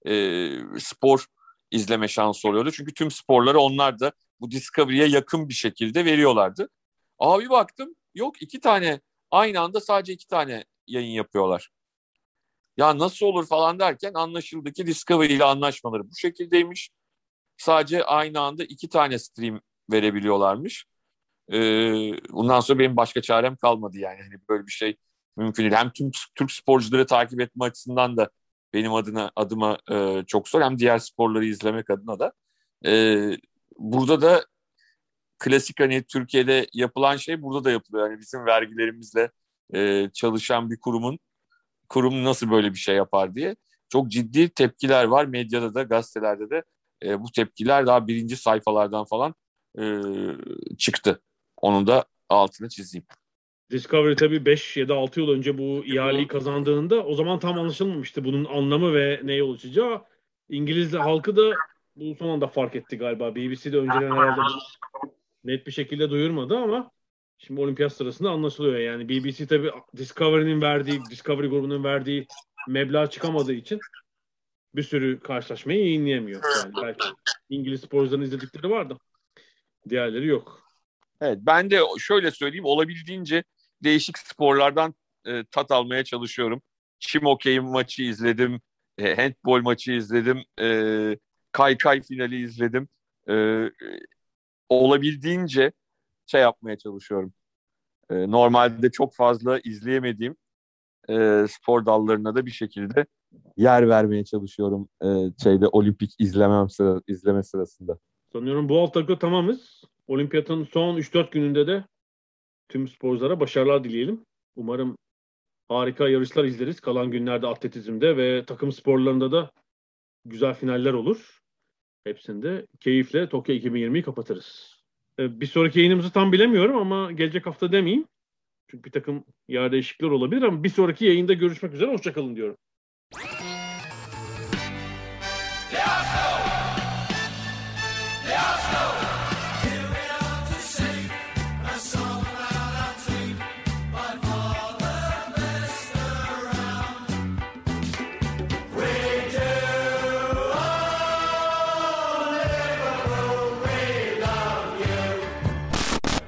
Speaker 2: e, spor izleme şansı oluyordu. Çünkü tüm sporları onlar da bu Discovery'e yakın bir şekilde veriyorlardı. Abi baktım yok iki tane aynı anda sadece iki tane yayın yapıyorlar. Ya nasıl olur falan derken anlaşıldı ki Discovery ile anlaşmaları bu şekildeymiş. Sadece aynı anda iki tane stream verebiliyorlarmış. Ee, bundan sonra benim başka çarem kalmadı yani. Hani böyle bir şey mümkün değil. Hem tüm Türk sporcuları takip etme açısından da benim adına adıma e, çok zor. Hem diğer sporları izlemek adına da. E, burada da klasik hani Türkiye'de yapılan şey burada da yapılıyor. Yani bizim vergilerimizle e, çalışan bir kurumun kurum nasıl böyle bir şey yapar diye çok ciddi tepkiler var. Medyada da gazetelerde de e, bu tepkiler daha birinci sayfalardan falan e, çıktı. Onun da altını çizeyim.
Speaker 1: Discovery tabii 5 ya da 6 yıl önce bu ihaleyi kazandığında o zaman tam anlaşılmamıştı bunun anlamı ve neye olacağı. İngiliz halkı da bu son anda fark etti galiba. BBC'de önceden herhalde [LAUGHS] net bir şekilde duyurmadı ama şimdi olimpiyat sırasında anlaşılıyor. Yani BBC tabii Discovery'nin verdiği, Discovery grubunun verdiği meblağ çıkamadığı için bir sürü karşılaşmayı yayınlayamıyor. Yani belki İngiliz sporcuların izledikleri var da diğerleri yok.
Speaker 2: Evet ben de şöyle söyleyeyim olabildiğince değişik sporlardan e, tat almaya çalışıyorum. Çim okey maçı izledim, e, handball maçı izledim, e, kaykay finali izledim. E, olabildiğince şey yapmaya çalışıyorum. E, normalde çok fazla izleyemediğim e, spor dallarına da bir şekilde yer vermeye çalışıyorum e, şeyde olimpik izlemem sıra, izleme sırasında.
Speaker 1: Sanıyorum bu hafta tamamız. Olimpiyatın son 3-4 gününde de tüm sporculara başarılar dileyelim. Umarım harika yarışlar izleriz. Kalan günlerde atletizmde ve takım sporlarında da güzel finaller olur. Hepsinde keyifle Tokyo 2020'yi kapatırız. Ee, bir sonraki yayınımızı tam bilemiyorum ama gelecek hafta demeyeyim. Çünkü bir takım yer değişiklikler olabilir ama bir sonraki yayında görüşmek üzere. Hoşçakalın diyorum.